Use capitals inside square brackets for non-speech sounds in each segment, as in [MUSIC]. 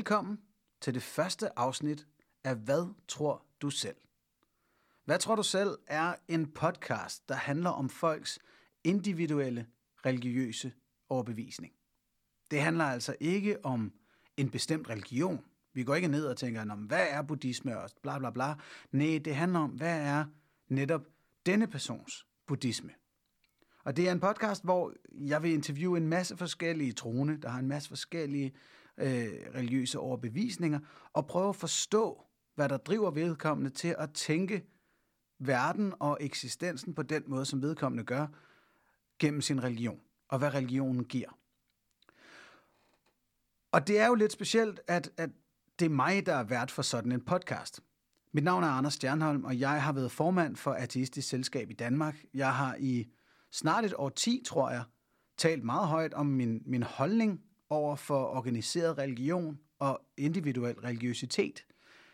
Velkommen til det første afsnit af Hvad tror du selv? Hvad tror du selv er en podcast, der handler om folks individuelle religiøse overbevisning. Det handler altså ikke om en bestemt religion. Vi går ikke ned og tænker, hvad er buddhisme og bla bla bla. Nej, det handler om, hvad er netop denne persons buddhisme. Og det er en podcast, hvor jeg vil interviewe en masse forskellige troende, der har en masse forskellige øh, religiøse overbevisninger, og prøve at forstå, hvad der driver vedkommende til at tænke verden og eksistensen på den måde, som vedkommende gør, gennem sin religion, og hvad religionen giver. Og det er jo lidt specielt, at, at det er mig, der er vært for sådan en podcast. Mit navn er Anders Stjernholm, og jeg har været formand for Ateistisk Selskab i Danmark. Jeg har i snart et år 10, tror jeg, talt meget højt om min, min holdning over for organiseret religion og individuel religiøsitet.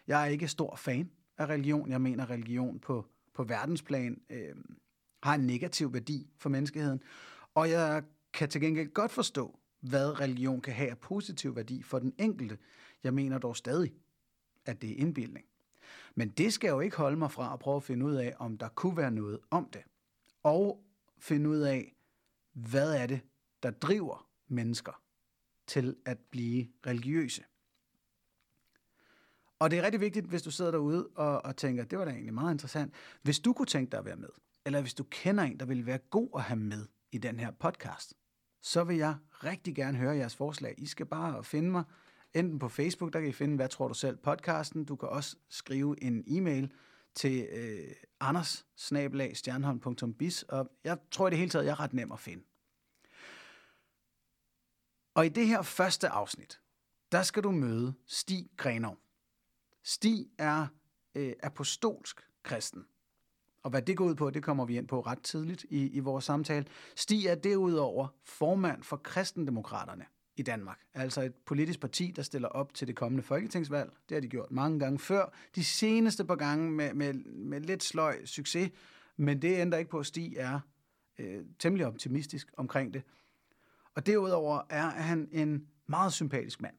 Jeg er ikke stor fan af religion. Jeg mener, religion på, på verdensplan øh, har en negativ værdi for menneskeheden. Og jeg kan til gengæld godt forstå, hvad religion kan have af positiv værdi for den enkelte. Jeg mener dog stadig, at det er indbildning. Men det skal jo ikke holde mig fra at prøve at finde ud af, om der kunne være noget om det. Og finde ud af, hvad er det, der driver mennesker til at blive religiøse. Og det er rigtig vigtigt, hvis du sidder derude og, og tænker, det var da egentlig meget interessant. Hvis du kunne tænke dig at være med, eller hvis du kender en, der vil være god at have med i den her podcast, så vil jeg rigtig gerne høre jeres forslag. I skal bare finde mig enten på Facebook, der kan I finde, hvad tror du selv, podcasten. Du kan også skrive en e-mail til øh, anders og jeg tror i det hele taget, jeg er ret nem at finde. Og i det her første afsnit, der skal du møde Stig Grenov. Stig er øh, apostolsk kristen. Og hvad det går ud på, det kommer vi ind på ret tidligt i, i vores samtale. Stig er derudover formand for kristendemokraterne i Danmark. Altså et politisk parti, der stiller op til det kommende folketingsvalg. Det har de gjort mange gange før. De seneste par gange med, med, med lidt sløj succes. Men det ændrer ikke på, at Stig er øh, temmelig optimistisk omkring det. Og derudover er han en meget sympatisk mand.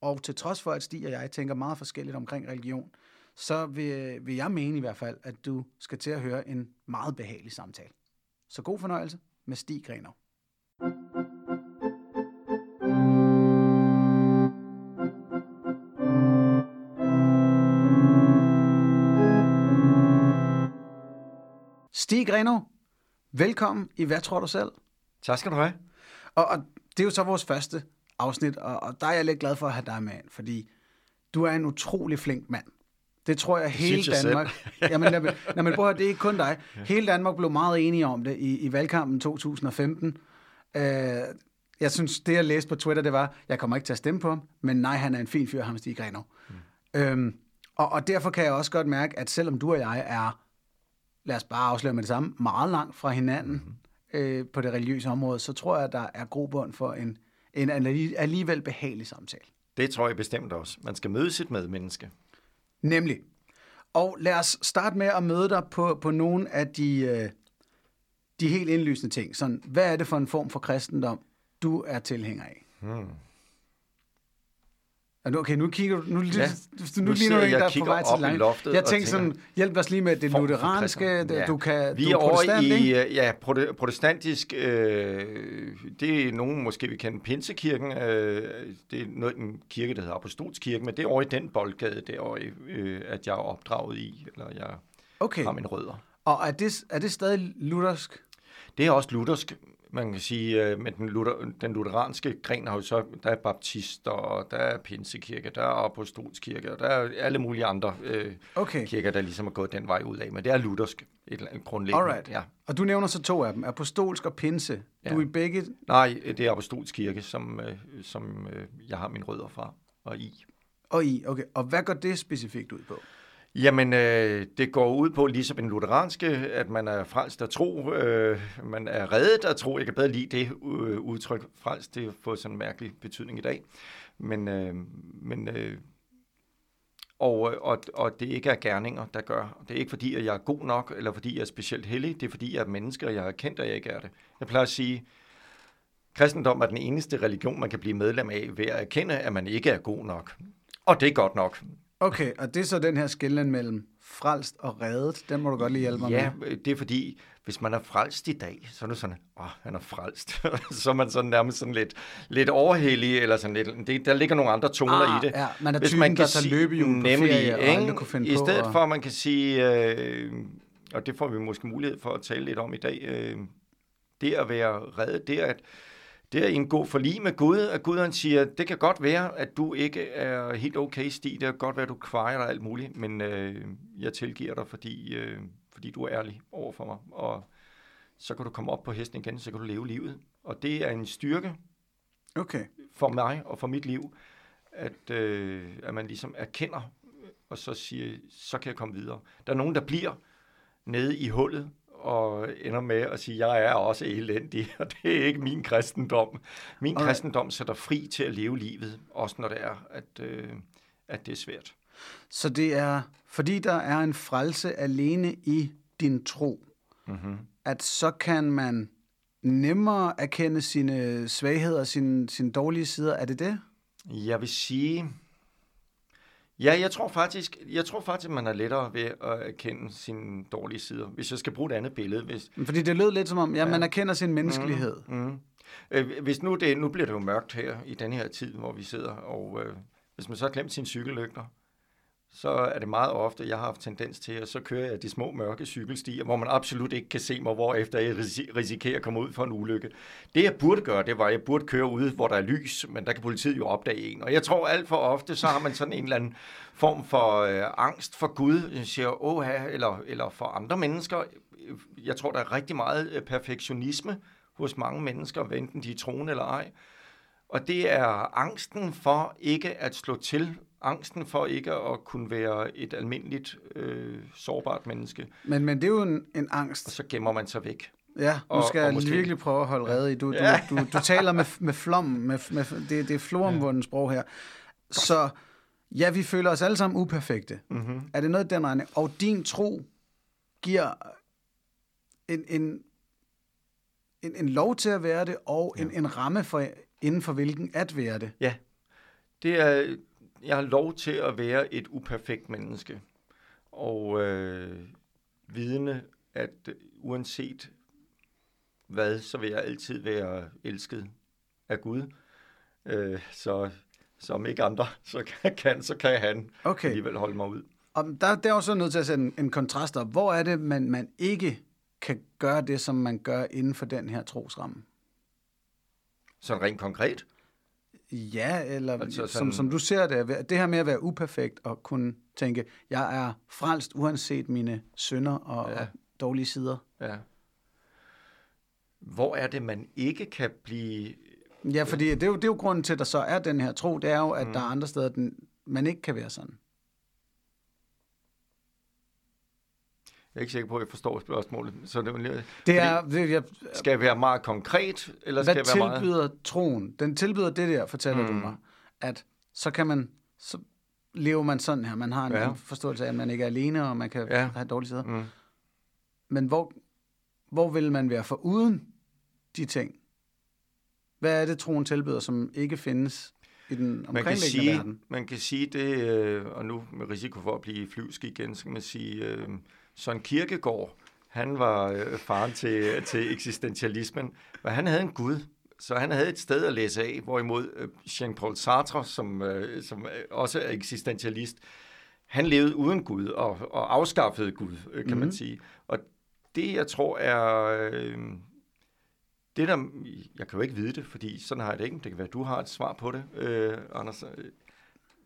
Og til trods for, at Stig og jeg tænker meget forskelligt omkring religion, så vil, vil jeg mene i hvert fald, at du skal til at høre en meget behagelig samtale. Så god fornøjelse med Stig Grenov. Stig Grenov, velkommen i Hvad tror du selv? Tak skal du have. Og, og det er jo så vores første afsnit, og, og der er jeg lidt glad for at have dig med, fordi du er en utrolig flink mand. Det tror jeg hele jeg Danmark... [LAUGHS] jamen, jamen, jamen, prøv at det er ikke kun dig. Hele Danmark blev meget enige om det i, i valgkampen 2015. Uh, øh, jeg synes, det jeg læste på Twitter, det var, jeg kommer ikke til at stemme på ham, men nej, han er en fin fyr, ham Stig Grenov. Mm. Øhm, og, og derfor kan jeg også godt mærke, at selvom du og jeg er, lad os bare afsløre med det samme, meget langt fra hinanden mm. Øh, på det religiøse område, så tror jeg, at der er grobund for en, en alligevel behagelig samtale. Det tror jeg bestemt også. Man skal møde sit medmenneske. Nemlig. Og lad os starte med at møde dig på, på nogle af de, øh, de helt indlysende ting. Sådan, hvad er det for en form for kristendom, du er tilhænger af? Hmm. Okay, nu kigger du, nu, ja, nu, nu ligner du en, der er på vej til langt. Loftet jeg tænkte sådan, hjælp os lige med det lutheranske, ja. du kan, Vi du er, er over i, ikke? ja, protestantisk, øh, det er nogen måske vi kende Pinsekirken, øh, det er noget, en kirke, der hedder Apostolskirken, men det er over i den boldgade, derovre, øh, at jeg er opdraget i, eller jeg okay. har mine rødder. Og er det, er det stadig luthersk? Det er også luthersk, man kan sige, øh, med den, Luther, den lutheranske gren har jo så, der er baptister, og der er pinsekirke, der er apostolskirke, og der er alle mulige andre øh, okay. kirker, der ligesom er gået den vej ud af. Men det er luthersk, et eller andet grundlæggende. Alright. Ja. Og du nævner så to af dem, apostolsk og pinse. Ja. Du er i begge? Nej, det er apostolskirke, som, øh, som øh, jeg har mine rødder fra og i. Og i, okay. Og hvad går det specifikt ud på? Jamen, øh, det går ud på, ligesom en lutheranske, at man er frelst af tro, øh, man er reddet af tro. Jeg kan bedre lide det øh, udtryk, frelst, det får sådan en mærkelig betydning i dag. Men, øh, men øh, og, og, og det ikke er gerninger, der gør. Det er ikke fordi, at jeg er god nok, eller fordi jeg er specielt heldig. Det er fordi, jeg er menneske, og jeg er kendt, og jeg ikke er det. Jeg plejer at sige, kristendom er den eneste religion, man kan blive medlem af ved at erkende, at man ikke er god nok. Og det er godt nok. Okay, og det er så den her skillen mellem frelst og reddet. Den må du godt lige hjælpe mig Ja, med. det er fordi, hvis man er frelst i dag, så er det sådan, åh, han er frelst. [LAUGHS] så er man sådan nærmest sådan lidt, lidt overhellig, eller sådan lidt, det, der ligger nogle andre toner Ah, i det. ja, man er Hvis typen, der tager løbehjul på nemlig, ferie og ikke? kunne finde I på stedet at- for, at man kan sige, øh, og det får vi måske mulighed for at tale lidt om i dag, øh, det at være reddet, det er at det er en god forlig med Gud, at Gud han siger, det kan godt være, at du ikke er helt okay, Stig, det kan godt være, at du kvejer dig alt muligt, men øh, jeg tilgiver dig, fordi, øh, fordi du er ærlig over for mig, og så kan du komme op på hesten igen, så kan du leve livet. Og det er en styrke Okay. for mig og for mit liv, at, øh, at man ligesom erkender, og så siger, så kan jeg komme videre. Der er nogen, der bliver nede i hullet, og ender med at sige, jeg er også elendig, [LAUGHS] og det er ikke min kristendom. Min Alright. kristendom sætter fri til at leve livet, også når det er, at, øh, at det er svært. Så det er, fordi der er en frelse alene i din tro, Mm-hmm. at så kan man nemmere erkende sine svagheder, sine, sine dårlige sider. Er det det? Jeg vil sige, ja, jeg tror faktisk, jeg tror faktisk, man er lettere ved at erkende sine dårlige sider. Hvis jeg skal bruge et andet billede, hvis, Fordi det lød lidt som om, ja, man erkender sin menneskelighed. Mm. Øh, hvis nu, det, nu bliver det jo mørkt her i den her tid, hvor vi sidder, og øh, hvis man så har glemt sine cykellygter, så er det meget ofte, jeg har haft tendens til, at så kører jeg de små mørke cykelstier, hvor man absolut ikke kan se mig, hvor efter jeg risikerer at komme ud for en ulykke. Det jeg burde gøre, det var, at jeg burde køre ude, hvor der er lys, men der kan politiet jo opdage en. Og jeg tror alt for ofte, så har man sådan en eller anden form for øh, angst for Gud, jeg siger, åh, eller, eller for andre mennesker. Jeg tror, der er rigtig meget øh, perfektionisme hos mange mennesker, enten de er troende eller ej. Og det er angsten for ikke at slå til, angsten for ikke at kunne være et almindeligt øh, sårbart menneske, Men, men det er jo en, en og angst. så gemmer man sig væk. Ja, nu Og- skal og jeg måske- virkelig prøve at holde rede i. Du, du, Ja. du, du taler med, med flom, med, med, det, det er floromvundens sprog her. Så ja, vi føler os alle sammen uperfekte. Mm-hmm. Er det noget den regning? Og din tro giver en, en, en, en lov til at være det, og en, en ramme for, inden for hvilken at være det. Ja, det er, jeg har lov til at være et uperfekt menneske, og øh, vidne, at øh, uanset hvad, så vil jeg altid være elsket af Gud. Øh, så som ikke andre så kan, så kan han Okay, alligevel holde mig ud. og der, der er jo så nødt til at sætte en, en kontrast op. Hvor er det, man, man ikke kan gøre det, som man gør inden for den her trosramme? Sådan rent konkret. Ja, eller Altså sådan- som, som du ser det, det her med at være uperfekt og kunne tænke, jeg er frelst uanset mine synder og, ja. og dårlige sider. Ja. Hvor er det, man ikke kan blive... Ja, fordi det er, jo, det er jo grunden til, at der så er den her tro, det er jo, at mm. der er andre steder, den, man ikke kan være sådan. Jeg er ikke sikker på, at jeg forstår spørgsmålet. Så det, er Det er, det, jeg, skal jeg være meget konkret, eller skal hvad jeg være meget... tilbyder troen? Den tilbyder det der, fortæller mm. du mig, at så kan man, så lever man sådan her. Man har en, Ja. forståelse af, at man ikke er alene, og man kan Ja. have dårlige sider. Mm. Men hvor, hvor vil man være for uden de ting? Hvad er det, troen tilbyder, som ikke findes i den Man kan, sige, verden? man kan sige det, øh, og nu med risiko for at blive flyvsk igen, så kan man sige, øh, Søren Kierkegaard, han var øh, faren til, til eksistentialismen, men han havde en Gud, så han havde et sted at læse af, hvorimod øh, Jean-Paul Sartre, som, øh, som øh, også er eksistentialist, han levede uden Gud og, og afskaffede Gud, øh, kan mm-hmm. man Mhm. sige. Og det, jeg tror er... Øh, det der, jeg kan jo ikke vide det, fordi sådan har jeg det ikke. Det kan være, at du har et svar på det, øh, Anders.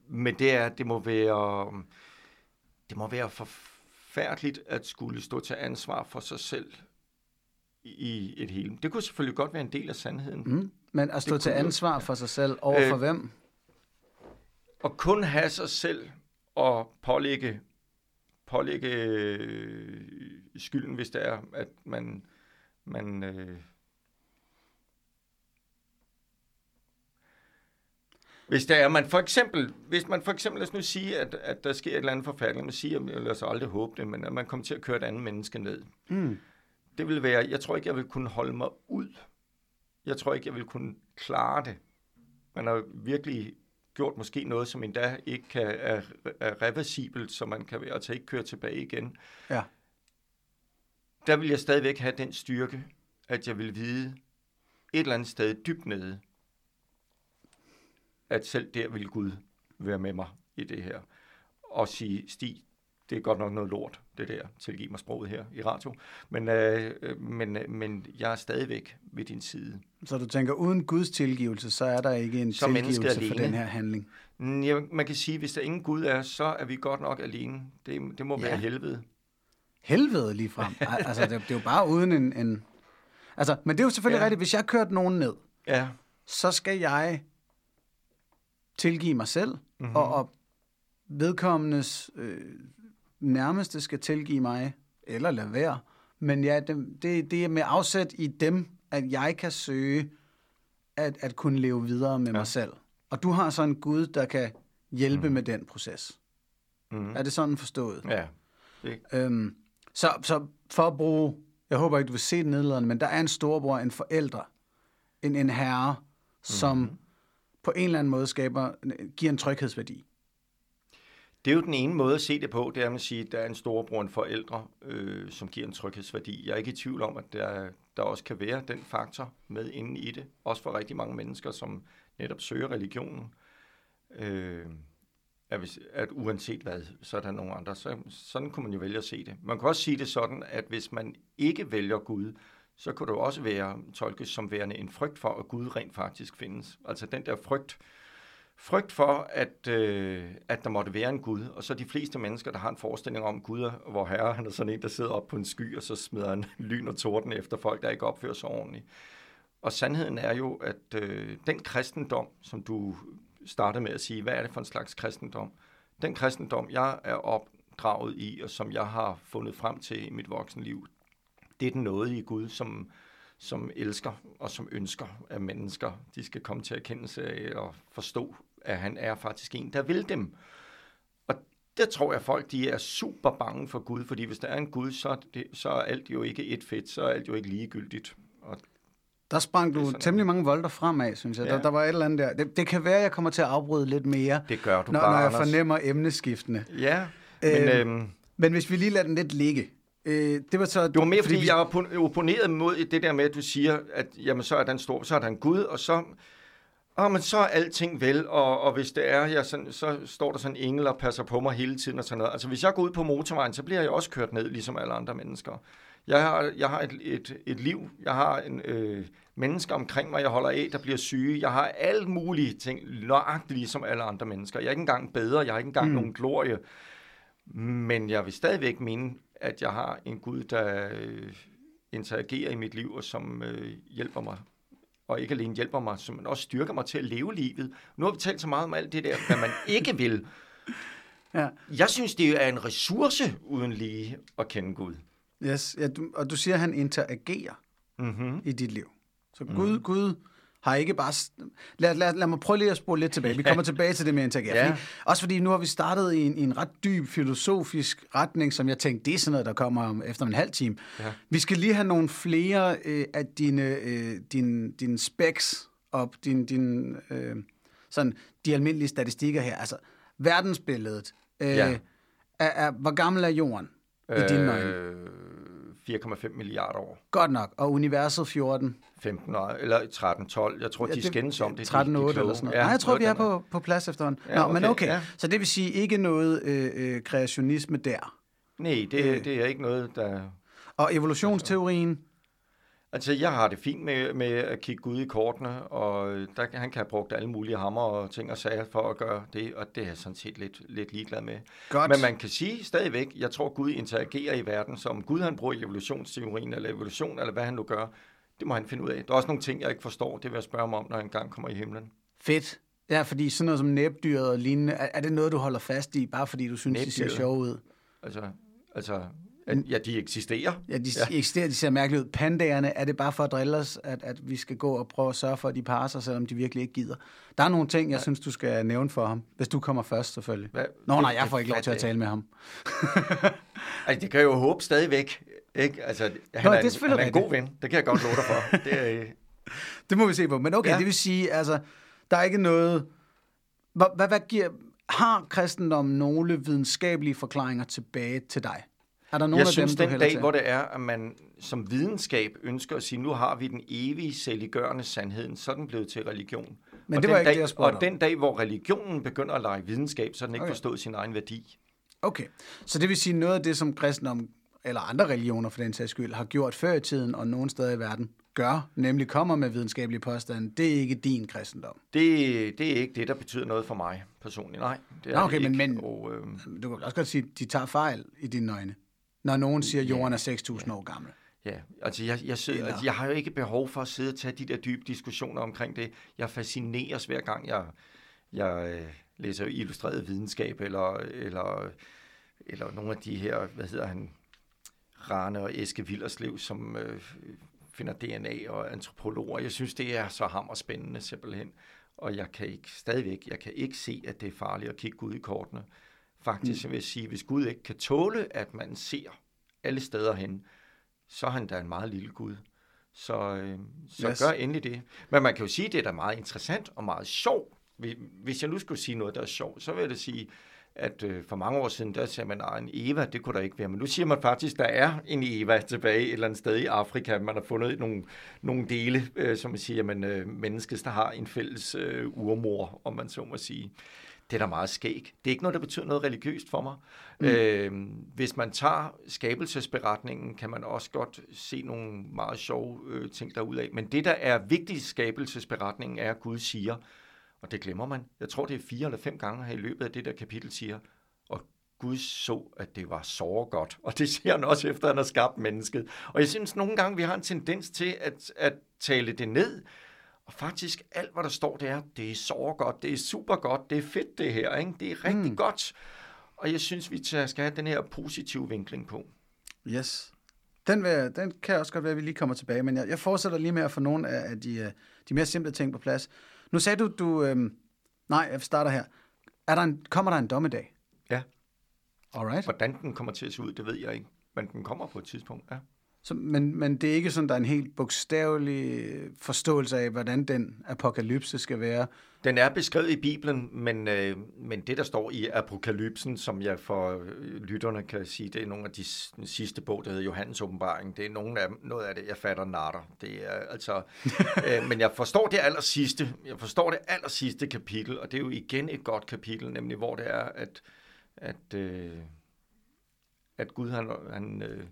Men det er, det må være, det må være forfærdeligt at skulle stå til ansvar for sig selv i et hele. Det kunne selvfølgelig godt være en del af sandheden. Mm. Men at stå til ansvar for sig selv over Øh, for hvem? Og kun have sig selv og pålægge, pålægge øh, skylden, hvis det er, at man, man øh, Hvis det er, man for eksempel, hvis man for eksempel, lad os nu sige, at, at der sker et eller andet forfærdeligt, man siger, lad os aldrig håbe det, men at man kommer til at køre et andet menneske ned. Mm. Det vil være, jeg tror ikke, jeg vil kunne holde mig ud jeg tror ikke, jeg vil kunne klare det. Man har virkelig gjort måske noget, som endda ikke kan, er, er reversibelt, så man kan altså ikke køre tilbage igen. Ja. Der vil jeg stadigvæk have den styrke, at jeg vil vide et eller andet sted dybt nede, at selv der vil Gud være med mig i det her. Og sige, Stig, det er godt nok noget lort, det der, tilgiv mig sproget her i radio, men, øh, men, men jeg er stadigvæk ved din side. Så du tænker, uden Guds tilgivelse, så er der ikke en menneske tilgivelse for alene. den her handling? Mm, Ja, man kan sige, hvis der ingen Gud er, så er vi godt nok alene. Det, det må Ja. være helvede. Helvede lige frem. [LAUGHS] Al- altså, det, det er jo bare uden en... en... Altså, men det er jo selvfølgelig ja. Rigtigt, hvis jeg har kørt nogen ned, Ja, så skal jeg tilgive mig selv, Mhm. mm-hmm. og, og vedkommendes øh, nærmeste skal tilgive mig, eller lade være. Men ja, det, det, det er med afsæt i dem, at jeg kan søge at, at kunne leve videre med ja. mig selv. Og du har så en Gud, der kan hjælpe mm. med den proces. mm. Er det sådan forstået? ja. Det, Øhm, så, så for at bruge, jeg håber ikke, du vil se det nedladende, men der er en storebror, en forældre, en, en herre, som Mhm på en eller anden måde skaber, øh, giver en tryghedsværdi. det er jo den ene måde at se det på, det er at sige, at der er en storebror, en forældre, øh, som giver en tryghedsværdi. Jeg er ikke i tvivl om, at der, der også kan være den faktor med inde i det. Også for rigtig mange mennesker, som netop søger religionen. Øh, at, hvis, at uanset hvad, så er der nogle andre. Så, sådan kunne man jo vælge at se det. Man kan også sige det sådan, at hvis man ikke vælger Gud, så kunne det jo også være tolkes som værende en frygt for, at Gud rent faktisk findes. Altså den der frygt, frygt for, at, øh, at der måtte være en Gud. Og så de fleste mennesker, der har en forestilling om Gud, hvor herre han er sådan en, der sidder op på en sky, og så smider han [LAUGHS] lyn og torden efter folk, der ikke opfører sig ordentligt. Og sandheden er jo, at øh, den kristendom, som du startede med at sige, hvad er det for en slags kristendom? Den kristendom, jeg er opdraget i, og som jeg har fundet frem til i mit voksenliv, det er den nåde i Gud, som, som elsker og som ønsker, at mennesker de skal komme til erkendelse af og forstå, at han er faktisk en, der vil dem. Og der tror jeg, folk de er super bange for Gud, fordi hvis der er en Gud, så er, det, så er alt jo ikke et fedt, så er alt jo ikke ligegyldigt. Og Der sprang du temmelig mange volter fremad, synes jeg. Ja. Ja. Der, der var et eller andet der. Det, det kan være, at jeg kommer til at afbryde lidt mere, det gør du når, bare, når jeg Anders. fornemmer emneskiftene. Ja, men Øhm, øhm, Men hvis vi lige lader den lidt ligge. Øh, det var så... det var mere, fordi, fordi jeg oppon- opponeret mod det der med, at du siger, at jamen, så er der en stor, så er der en Gud, og så, oh, men så er alting vel, og, og hvis det er, jeg sådan, så står der sådan en engel og passer på mig hele tiden og sådan noget. Altså hvis jeg går ud på motorvejen, så bliver jeg også kørt ned, ligesom alle andre mennesker. Jeg har, jeg har et, et, et liv, jeg har en, øh, mennesker omkring mig, jeg holder af, der bliver syge. Jeg har alle mulige ting, nøjagtigt ligesom alle andre mennesker. Jeg er ikke engang bedre, jeg har ikke engang mm. nogen glorie. Men jeg vil stadigvæk mene, at jeg har en Gud, der øh, interagerer i mit liv, og som øh, hjælper mig. Og ikke alene hjælper mig, som også styrker mig til at leve livet. Nu har vi talt så meget om alt det der, hvad man [LAUGHS] ikke vil. Ja. Jeg synes, det er en ressource uden lige at kende Gud. Yes, ja, du, og du siger, at han interagerer Mm-hmm. i dit liv. Så Gud, Gud har ikke bare... Lad, lad, lad mig prøve lige at spole lidt tilbage. Vi kommer tilbage til det med interagere. Ja. Også fordi nu har vi startet i en, i en ret dyb filosofisk retning, som jeg tænkte, det er sådan noget, der kommer om efter en halv time. Ja. Vi skal lige have nogle flere øh, af dine, øh, dine, dine specs op, din, din, øh, sådan, de almindelige statistikker her. Altså, verdensbilledet. Øh, Ja. er, er, hvor gammel er jorden i dine øjne? Øh, 4,5 milliarder år. Godt nok. Og universet 14? 15 år, eller 13, 12. Jeg tror, Ja, de skændes om det. 13, de, de 8 kloge. eller sådan noget. Ja, Nej, jeg tror, vi er på, på plads efterhånden. Ja, Nå, men okay, okay. ja. Så det vil sige ikke noget øh, øh, kreationisme der. Nej, det, Øh. det er ikke noget, der... Og evolutionsteorien, Altså, jeg har det fint med, med at kigge Gud i kortene, og der, han kan have brugt alle mulige hammer og ting og sager for at gøre det, og det er jeg sådan set lidt, lidt ligeglad med. godt. Men man kan sige stadigvæk, jeg tror, Gud interagerer i verden, som Gud han bruger evolutionsteorien, eller evolution, eller hvad han nu gør, det må han finde ud af. Der er også nogle ting, jeg ikke forstår, det vil jeg spørge ham om, når jeg engang kommer i himlen. Fedt. Ja, fordi sådan noget som næbdyret og lignende, er, er det noget, du holder fast i, bare fordi du synes, de ser Næbdyret? sjove ud? Altså, altså ja, de eksisterer. Ja, de Ja. ja. eksisterer, de ser mærkeligt ud. Pandaerne, er det bare for at drille os, at, at vi skal gå og prøve at sørge for, at de parer sig, selvom de virkelig ikke gider? Der er nogle ting, jeg synes, du skal nævne for ham, hvis du kommer først, selvfølgelig. Hvad? Nå nej, jeg får ikke lov til at tale med ham. Altså, det kan jeg jo håbe stadigvæk. Ikke? Altså, han, Nå, er, det er han er en god ven. Det kan jeg godt love dig for. [LAUGHS] Det er, Det må vi se på. Men okay, ja. Det vil sige, altså, der er ikke noget... Hvad, hvad, hvad giver... Har kristendommen nogle videnskabelige forklaringer tilbage til dig? Er der nogle Jeg af synes, dem, den dag, til? hvor det er, at man som videnskab ønsker at sige, nu har vi den evige, saliggørende sandheden, så er den blevet til religion. Men og det var ikke dag, det, jeg spurgte Og om. den dag, hvor religionen begynder at lege videnskab, så har den ikke Okay. forstået sin egen værdi. Okay, så det vil sige noget af det, som kristendom, eller andre religioner for den sags skyld, har gjort før i tiden, og nogle steder i verden gør, nemlig kommer med videnskabelige påstande, det er ikke din kristendom. Det, det er ikke det, der betyder noget for mig personligt. Nej, det er Nå, okay, det men- ikke. men- Og, øh, Du kan også godt sige, at de tager fejl i dine øjne, når nogen siger, at jorden er 6.000 år gammel. Ja, altså jeg, jeg, sidder, altså jeg har jo ikke behov for at sidde og tage de der dybe diskussioner omkring det. Jeg fascineres hver gang, jeg, jeg øh, læser illustreret videnskab, eller, eller, eller nogle af de her, hvad hedder han, Rane og Eske Villerslev, som øh, finder DNA og antropologer. Jeg synes, det er så hammerspændende simpelthen. Og jeg kan ikke, stadigvæk, jeg kan ikke se, at det er farligt at kigge Gud i kortene. Faktisk mm. vil jeg sige, hvis Gud ikke kan tåle, at man ser alle steder hen, så er han da en meget lille Gud. Så, øh, så Yes. gør endelig det. Men man kan jo sige, at det er da meget interessant og meget sjovt. Hvis- Hvis jeg nu skulle sige noget, der er sjovt, så vil jeg da sige, at øh, for mange år siden, der sagde man, at en Eva, det kunne der ikke være. Men nu siger man faktisk, at der er en Eva tilbage et eller andet sted i Afrika. Man har fundet nogle, nogle dele, øh, som man siger, jamen, øh, mennesket, der har en fælles øh, urmor, om man så må sige. Det er da meget skæg. Det er ikke noget, der betyder noget religiøst for mig. Mm. Øh, hvis man tager skabelsesberetningen, kan man også godt se nogle meget sjove øh, ting derudaf. Men det, der er vigtigt i skabelsesberetningen, er, at Gud siger, og det glemmer man. Jeg tror, det er fire eller fem gange her i løbet af det der kapitel siger, og Gud så, at det var så godt. [LAUGHS] Og det siger han også, efter han har skabt mennesket. Og jeg synes nogle gange, vi har en tendens til at, at tale det ned. Og faktisk alt, hvad der står, det er, det er så godt, det er super godt, det er fedt det her, ikke? det er rigtig mm. godt. Og jeg synes, vi skal have den her positive vinkling på. Yes. Den, vil, den kan også godt være, at vi lige kommer tilbage, men jeg, jeg fortsætter lige med at få nogle af af de, øh, de mere simple ting på plads. Nu sagde du, du øhm, nej, jeg starter her. Er der en, kommer der en dommedag? Ja. Alright. Hvordan den kommer til at se ud, det ved jeg ikke. Men den kommer på et tidspunkt, ja. Så, men, men det er ikke sådan, der er en helt bogstavelig forståelse af, hvordan den apokalypse skal være. Den er beskrevet i Bibelen, men, øh, men det, der står i apokalypsen, som jeg for øh, lytterne kan sige, det er nogle af de sidste bog, der hedder Johannes åbenbaring. Det er nogle af, noget af det, jeg fatter natter. Det er altså, [LAUGHS] øh, men jeg forstår det aller sidste. Jeg forstår det aller sidste kapitel, og det er jo igen et godt kapitel, nemlig hvor det er, at, at, øh, at Gud han, han øh,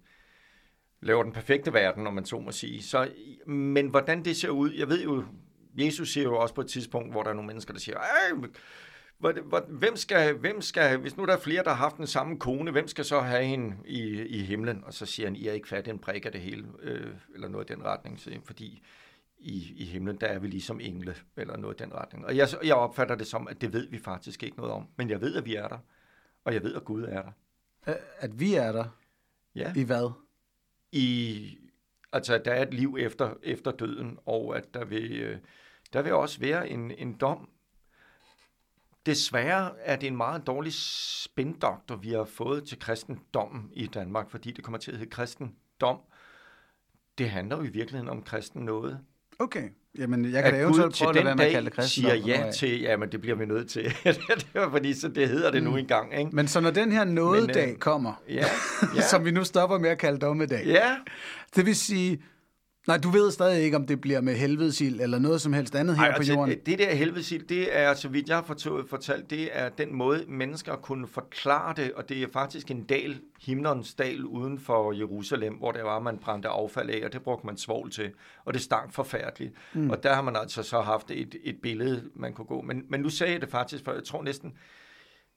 laver den perfekte verden, om man så må sige. Så, men hvordan det ser ud, jeg ved jo, Jesus siger jo også på et tidspunkt, hvor der er nogle mennesker, der siger, hvem, skal, hvem skal, hvis nu der er flere, der har haft den samme kone, hvem skal så have hende i, i himlen? Og så siger han, I er ikke fat en prik af det hele, øh, eller noget i den retning, så, fordi i, i himlen, der er vi ligesom engle, eller noget i den retning. Og jeg, jeg opfatter det som, at det ved vi faktisk ikke noget om, men jeg ved, at vi er der, og jeg ved, at Gud er der. At vi er der Ja. i hvad? I, altså at der er et liv efter, efter døden, og at der vil, øh, der vil også være en, en dom. Desværre er det en meget dårlig spindoktor, vi har fået til kristendommen i Danmark, fordi det kommer til at hedde kristendom. Det handler jo i virkeligheden om kristen noget. Okay. Jamen, jeg kan da At Gud eventuelt prøve at være med at kalde det kristendom. siger ja til, ja, men det bliver vi nødt til. [LAUGHS] det var fordi, så det hedder det nu engang, ikke? Men så når den her nådedag øh, kommer, Ja, ja, [LAUGHS] som vi nu stopper med at kalde dommedag, ja, det vil sige, nej, du ved stadig ikke, om det bliver med helvedesild eller noget som helst andet her Ej, på altså, jorden. Det der helvedesild, det er, så vidt jeg har fortalt, det er den måde, mennesker kunne forklare det, og det er faktisk en dal, himlerens dal uden for Jerusalem, hvor det var, man brændte affald af, og det brugte man svovl til, og det stank forfærdeligt. Mm. Og der har man altså så haft et, et billede, man kunne gå. Men, men nu sagde jeg det faktisk, for jeg tror næsten,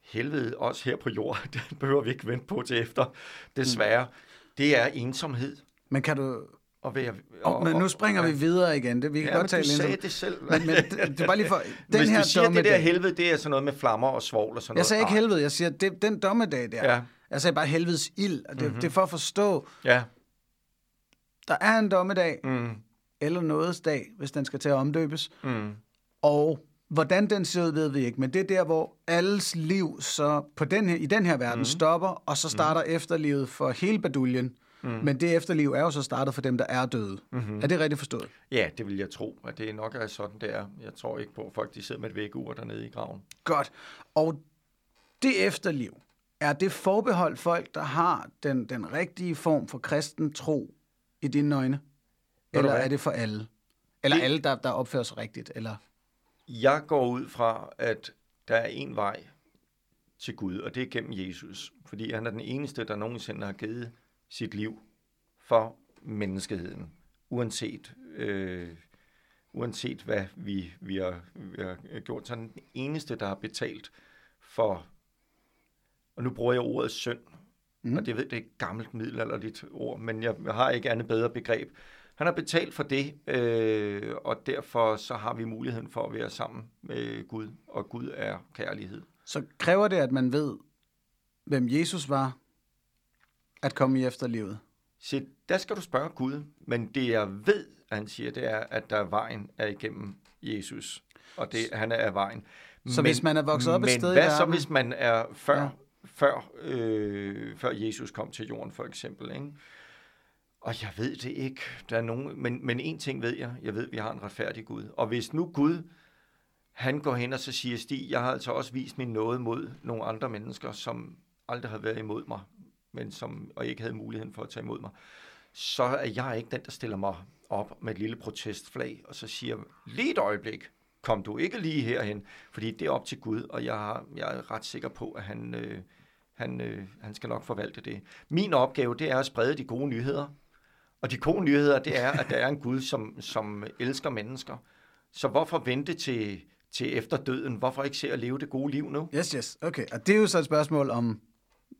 helvede også her på jorden, [LAUGHS] det behøver vi ikke vente på til efter, desværre. Mm. Det er ensomhed. Men kan du... Og være, Oh, men nu springer vi videre igen. Det, vi kan Ja, godt tale du lidt sagde det selv. Men, men [LAUGHS] det, det bare lige for... Den Hvis her du siger, det der helvede, det er sådan noget med flammer og svovl og sådan Jeg sagde noget. ikke helvede, jeg siger, det, den dommedag der. Ja. Jeg sagde bare helvedes ild, og det, Mhm. mm-hmm. det er for at forstå, Ja. der er en dommedag, Mm. eller nådes dag, hvis den skal til at omdøbes, Mm. og hvordan den ser ud, ved vi ikke, men det er der, hvor alles liv så på den her, i den her verden mm. stopper, og så starter mm. efterlivet for hele baduljen, Mm. Men det efterliv er jo så startet for dem, der er døde. Mm-hmm. Er det rigtigt forstået? Ja, det vil jeg tro, at det nok er sådan, det er. Jeg tror ikke på, at folk de sidder med et vækkeur dernede i graven. Godt. Og det efterliv, er det forbeholdt folk, der har den, den rigtige form for kristen tro i dine øjne? Eller er det for alle? Eller det... alle, der, der opfører sig rigtigt? Eller? Jeg går ud fra, at der er en vej til Gud, og det er gennem Jesus. Fordi han er den eneste, der nogensinde har givet sit liv for menneskeheden. Uanset, øh, uanset hvad vi, vi, har, vi har gjort. Så den eneste, der har betalt for, og nu bruger jeg ordet synd, mm. og det ved det er et gammelt middelalderligt ord, men jeg har ikke andet bedre begreb. Han har betalt for det, øh, og derfor så har vi muligheden for at være sammen med Gud, og Gud er kærlighed. Så kræver det, at man ved, hvem Jesus var, at komme i efterlivet? Så der skal du spørge Gud, men det jeg ved, han siger, det er, at der er vejen er igennem Jesus, og det, han er vejen. Så men, hvis man er vokset op et sted hvad i verden... så, hvis man er før, ja. før, øh, før Jesus kom til jorden, for eksempel, ikke? Og jeg ved det ikke. Der er nogen, men, men en ting ved jeg. Jeg ved, at vi har en retfærdig Gud. Og hvis nu Gud, han går hen og så siger, Stig, jeg har altså også vist min noget mod nogle andre mennesker, som aldrig har været imod mig, men som, og ikke havde muligheden for at tage imod mig, så er jeg ikke den, der stiller mig op med et lille protestflag, og så siger, lige et øjeblik, kom du ikke lige herhen, fordi det er op til Gud, og jeg, jeg er ret sikker på, at han, øh, han, øh, han skal nok forvalte det. Min opgave, det er at sprede de gode nyheder, og de gode nyheder, det er, at der er en Gud, som, som elsker mennesker. Så hvorfor vente til, til efter døden? Hvorfor ikke se at leve det gode liv nu? Yes, yes. Okay. Og det er jo så et spørgsmål om,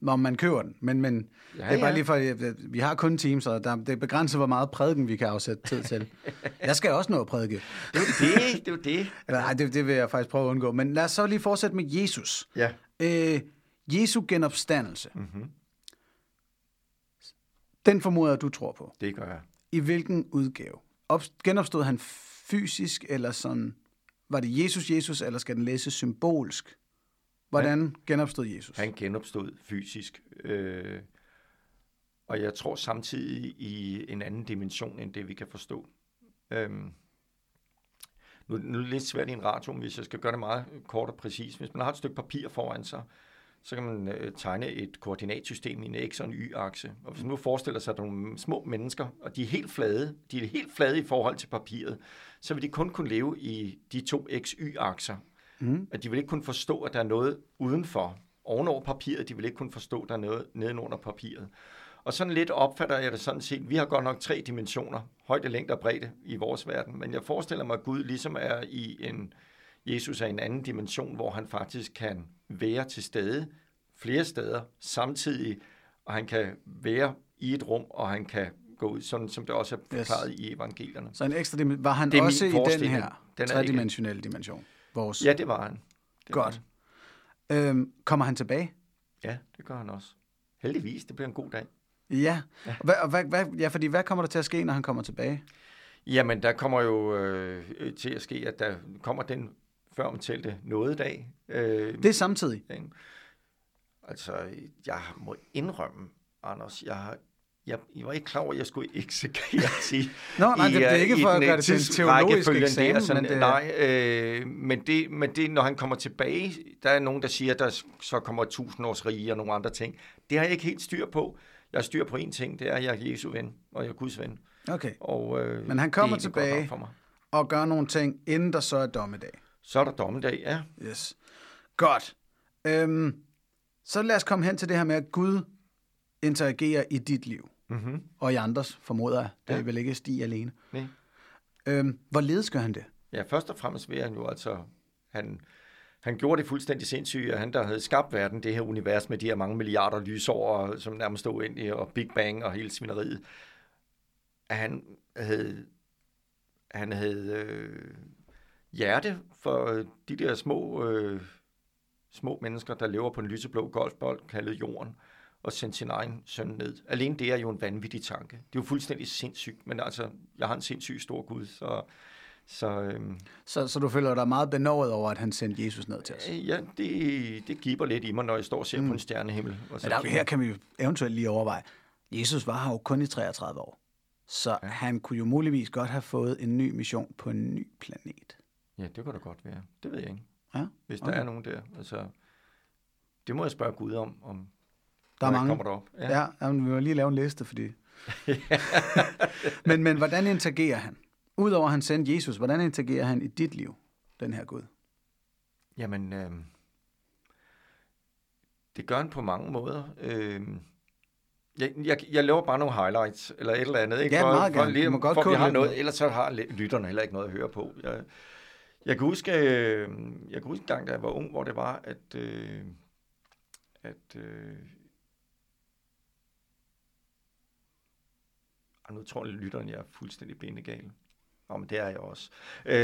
om man køber den. Men, men ja, det er bare ja. lige for, vi har kun teams, og der, det er begrænset, hvor meget prædiken vi kan afsætte tid til. [LAUGHS] Jeg skal også nå at prædike. Det er det, det er det. Eller, nej, det, det vil jeg faktisk prøve at undgå. Men lad os så lige fortsætte med Jesus. Ja. Øh, Jesu genopstandelse. Mm-hmm. Den formoder du tror på. Det gør jeg. I hvilken udgave? Op, genopstod han fysisk, eller sådan, var det Jesus Jesus, eller skal den læses symbolsk? Hvordan han, genopstod Jesus? Han genopstod fysisk. Øh, og jeg tror samtidig i en anden dimension, end det vi kan forstå. Øh, nu, nu er det lidt svært i en radio, hvis jeg skal gøre det meget kort og præcis. Hvis man har et stykke papir foran sig, så kan man øh, tegne et koordinatsystem i en x- og en y-akse. Og hvis man nu forestiller sig at nogle små mennesker, og de er helt flade, de er helt flade i forhold til papiret, så vil de kun kunne leve i de to x-y-akser. Mm. At de vil ikke kunne forstå, at der er noget udenfor, ovenover papiret. De vil ikke kunne forstå, at der er noget nedenunder papiret. Og sådan lidt opfatter jeg det sådan set. Vi har godt nok tre dimensioner, højde, længde og bredde i vores verden. Men jeg forestiller mig, at Gud ligesom er i en, Jesus er i en anden dimension, hvor han faktisk kan være til stede flere steder samtidig, og han kan være i et rum, og han kan gå ud, sådan som det også er forklaret yes. i evangelierne. Så en ekstra dimension. Var han også i den her den tredimensionelle dimension? Vores... Ja, det var han. Det Godt. Var han. Øhm, kommer han tilbage? Ja, det gør han også. Heldigvis, det bliver en god dag. Ja, ja. Hvad, hvad, hvad, ja fordi hvad kommer der til at ske, når han kommer tilbage? Jamen, der kommer jo øh, til at ske, at der kommer den før omtalte nådedag. Øh, det er samtidig? Altså, jeg må indrømme, Anders, jeg har jeg, jeg var ikke klar over, at jeg skulle eksekere [LAUGHS] til Nå, nej, i, det, er ikke for at gøre det til en teologisk eksamen. Der, sådan, men det... Nej, øh, men, det, men det, når han kommer tilbage, der er nogen, der siger, at der så kommer tusind års rige og nogle andre ting. Det har jeg ikke helt styr på. Jeg har styr på én ting, det er, at jeg er Jesu ven, og jeg er Guds ven. Okay, og, øh, men han kommer tilbage for mig. og gør nogle ting, inden der så er dommedag. Så er der dommedag, ja. Yes. Godt. Øhm, så lad os komme hen til det her med, at Gud interagerer i dit liv. Mm-hmm. Og i andres, formoder jeg. Det ja. vel ikke Stig alene. Nej. Øhm, hvorledes gør han det? Ja, først og fremmest vil han jo altså... Han, han gjorde det fuldstændig sindssygt, at han der havde skabt verden, det her univers med de her mange milliarder lysår, som nærmest stod ind i, og Big Bang og hele svineriet, at han havde, han havde øh, hjerte for de der små, øh, små mennesker, der lever på en lyseblå golfbold kaldet jorden, og sendte sin egen søn ned. Alene det er jo en vanvittig tanke. Det er jo fuldstændig sindssygt, men altså, jeg har en sindssyg stor Gud, så... Så, øhm, så, så du føler dig meget benådet over, at han sendte Jesus ned til os? Ja, det, det giver lidt i mig, når jeg står og ser mm. på en stjernehimmel. Og så Men der, her kan vi eventuelt lige overveje, Jesus var her jo kun i 33 år. Så ja. han kunne jo muligvis godt have fået en ny mission på en ny planet. Ja, det kunne da godt være. Det ved jeg ikke. Ja? Hvis der Okay. er nogen der. Altså, det må jeg spørge Gud om, om Der er mange. kommer derop. Ja, ja jamen, vi må lige lave en liste, fordi... [LAUGHS] men, men hvordan interagerer han? Udover at han sendte Jesus, hvordan interagerer han i dit liv, den her Gud? Jamen, øh, det gør han på mange måder. Øh, jeg, jeg, jeg laver bare nogle highlights, eller et eller andet, ikke? Ja, for, meget for, gerne. lige, Du må godt for vi har noget, ellers så har lytterne heller ikke noget at høre på. Jeg, jeg kan huske, øh, jeg kan huske en gang, da jeg var ung, hvor det var, at, øh, at øh, og nu tror lytteren, jeg er fuldstændig benegal. Nå, men det er jeg også. Øh,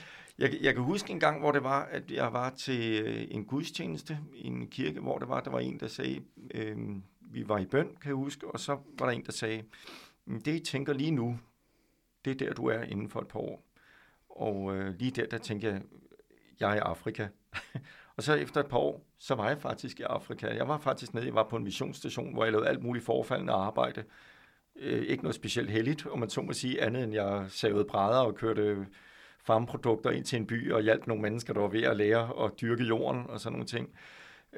[LAUGHS] jeg, jeg kan huske en gang, hvor det var, at jeg var til øh, en gudstjeneste i en kirke, hvor det var, der var en, der sagde, øh, vi var i bøn, kan jeg huske, og så var der en, der sagde, det I tænker lige nu, det er der, du er inden for et par år. Og øh, lige der, der tænkte jeg, jeg er i Afrika. [LAUGHS] og så efter et par år, så var jeg faktisk i Afrika. Jeg var faktisk nede, jeg var på en missionsstation, hvor jeg lavede alt muligt forfaldende arbejde. Øh, ikke noget specielt heldigt, om man så må sige, andet end jeg savede brædder og kørte farmprodukter ind til en by og hjalp nogle mennesker, der var ved at lære at dyrke jorden og sådan nogle ting.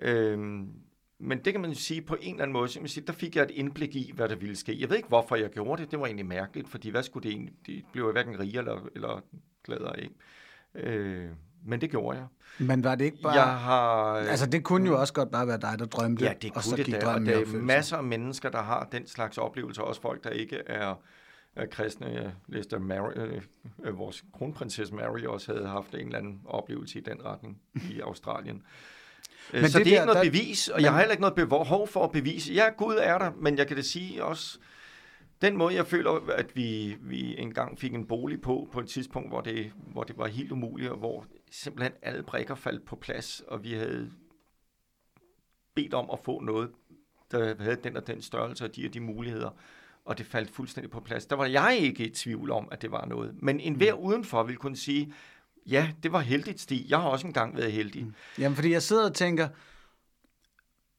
Øhm, men det kan man jo sige på en eller anden måde, man sige, der fik jeg et indblik i, hvad der ville ske. Jeg ved ikke, hvorfor jeg gjorde det. Det var egentlig mærkeligt, fordi hvad skulle det egentlig? Det blev jeg hverken rigere eller, eller gladere af. Øh, men det gjorde jeg. Men var det ikke bare... Jeg har... Altså, det kunne jo også godt bare være dig, der drømte, Ja, det og så det da, og der er masser af mennesker, der har den slags oplevelser, også folk, der ikke er, er kristne. Jeg læste, at Mary, øh, øh, vores kronprinsesse Mary også havde haft en eller anden oplevelse i den retning i [LAUGHS] Australien. Men Men så det det, det er der- ikke noget der- bevis, og men- jeg har heller ikke noget behov for at bevise. Ja, Gud er der, men jeg kan da sige også, den måde, jeg føler, at vi, vi engang fik en bolig på, på et tidspunkt, hvor det, hvor det var helt umuligt, og hvor simpelthen alle brækker faldt på plads, og vi havde bedt om at få noget, der havde den og den størrelse og de og de muligheder, og det faldt fuldstændig på plads. Der var jeg ikke i tvivl om, at det var noget. Men enhver Mm. udenfor ville kunne sige, ja, det var heldigt, Stig. Jeg har også engang været heldig. Mm. Jamen, fordi jeg sidder og tænker,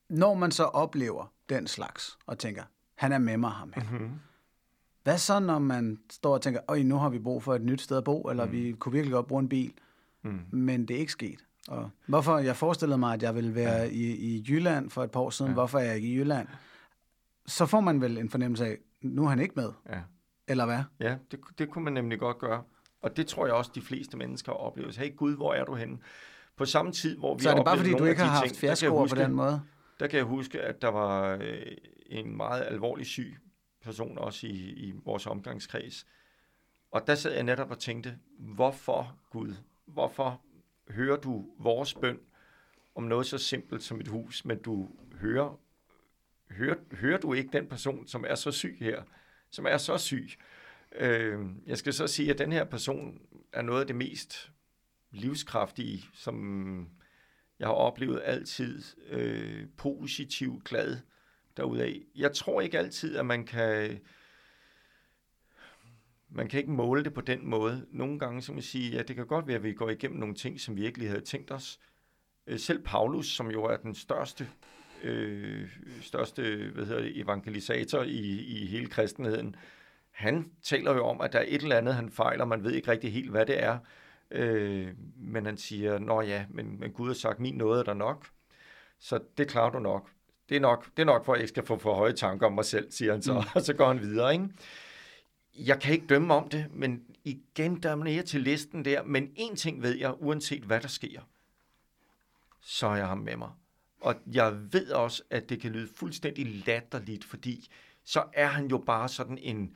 når man så oplever den slags, og tænker, han er med mig, ham her. Mm-hmm. Hvad så, når man står og tænker, øj, nu har vi brug for et nyt sted at bo, eller mm. vi kunne virkelig godt bruge en bil, Mm. men det er ikke sket. Og hvorfor? Jeg forestillede mig, at jeg ville være ja. i, i Jylland for et par år siden. Ja. Hvorfor er jeg ikke i Jylland? Så får man vel en fornemmelse af, nu er han ikke med, Ja. eller hvad? Ja, det, det kunne man nemlig godt gøre. Og det tror jeg også, de fleste mennesker oplever. Hey Gud, hvor er du henne? På samme tid, hvor vi Så er det bare, fordi du ikke har haft fjerskoer på den måde? Der kan jeg huske, at der var øh, en meget alvorlig syg person også i, i vores omgangskreds. Og der sad jeg netop og tænkte, hvorfor Gud? Hvorfor hører du vores bøn om noget så simpelt som et hus, men du hører, hører, hører du ikke den person, som er så syg her, som er så syg? Øh, jeg skal så sige, at den her person er noget af det mest livskraftige, som jeg har oplevet altid øh, positiv, glad derudaf. Jeg tror ikke altid, at man kan man kan ikke måle det på den måde. Nogle gange så man sige, ja, det kan godt være, at vi går igennem nogle ting, som vi ikke lige havde tænkt os. Øh, Selv Paulus, som jo er den største, øh, største hvad hedder det, evangelisator i, i hele kristenheden, han taler jo om, at der er et eller andet, han fejler, man ved ikke rigtig helt, hvad det er. Øh, men han siger, nå ja, men, men Gud har sagt, min nåde er der nok, så det klarer du nok. Det er nok, det er nok for, at jeg ikke skal få for høje tanker om mig selv, siger han så, mm. [LAUGHS] og så går han videre. Ikke? Jeg kan ikke dømme om det, men igen, der er mere til listen der, men en ting ved jeg, uanset hvad der sker, så er jeg ham med mig. Og jeg ved også, at det kan lyde fuldstændig latterligt, fordi så er han jo bare sådan en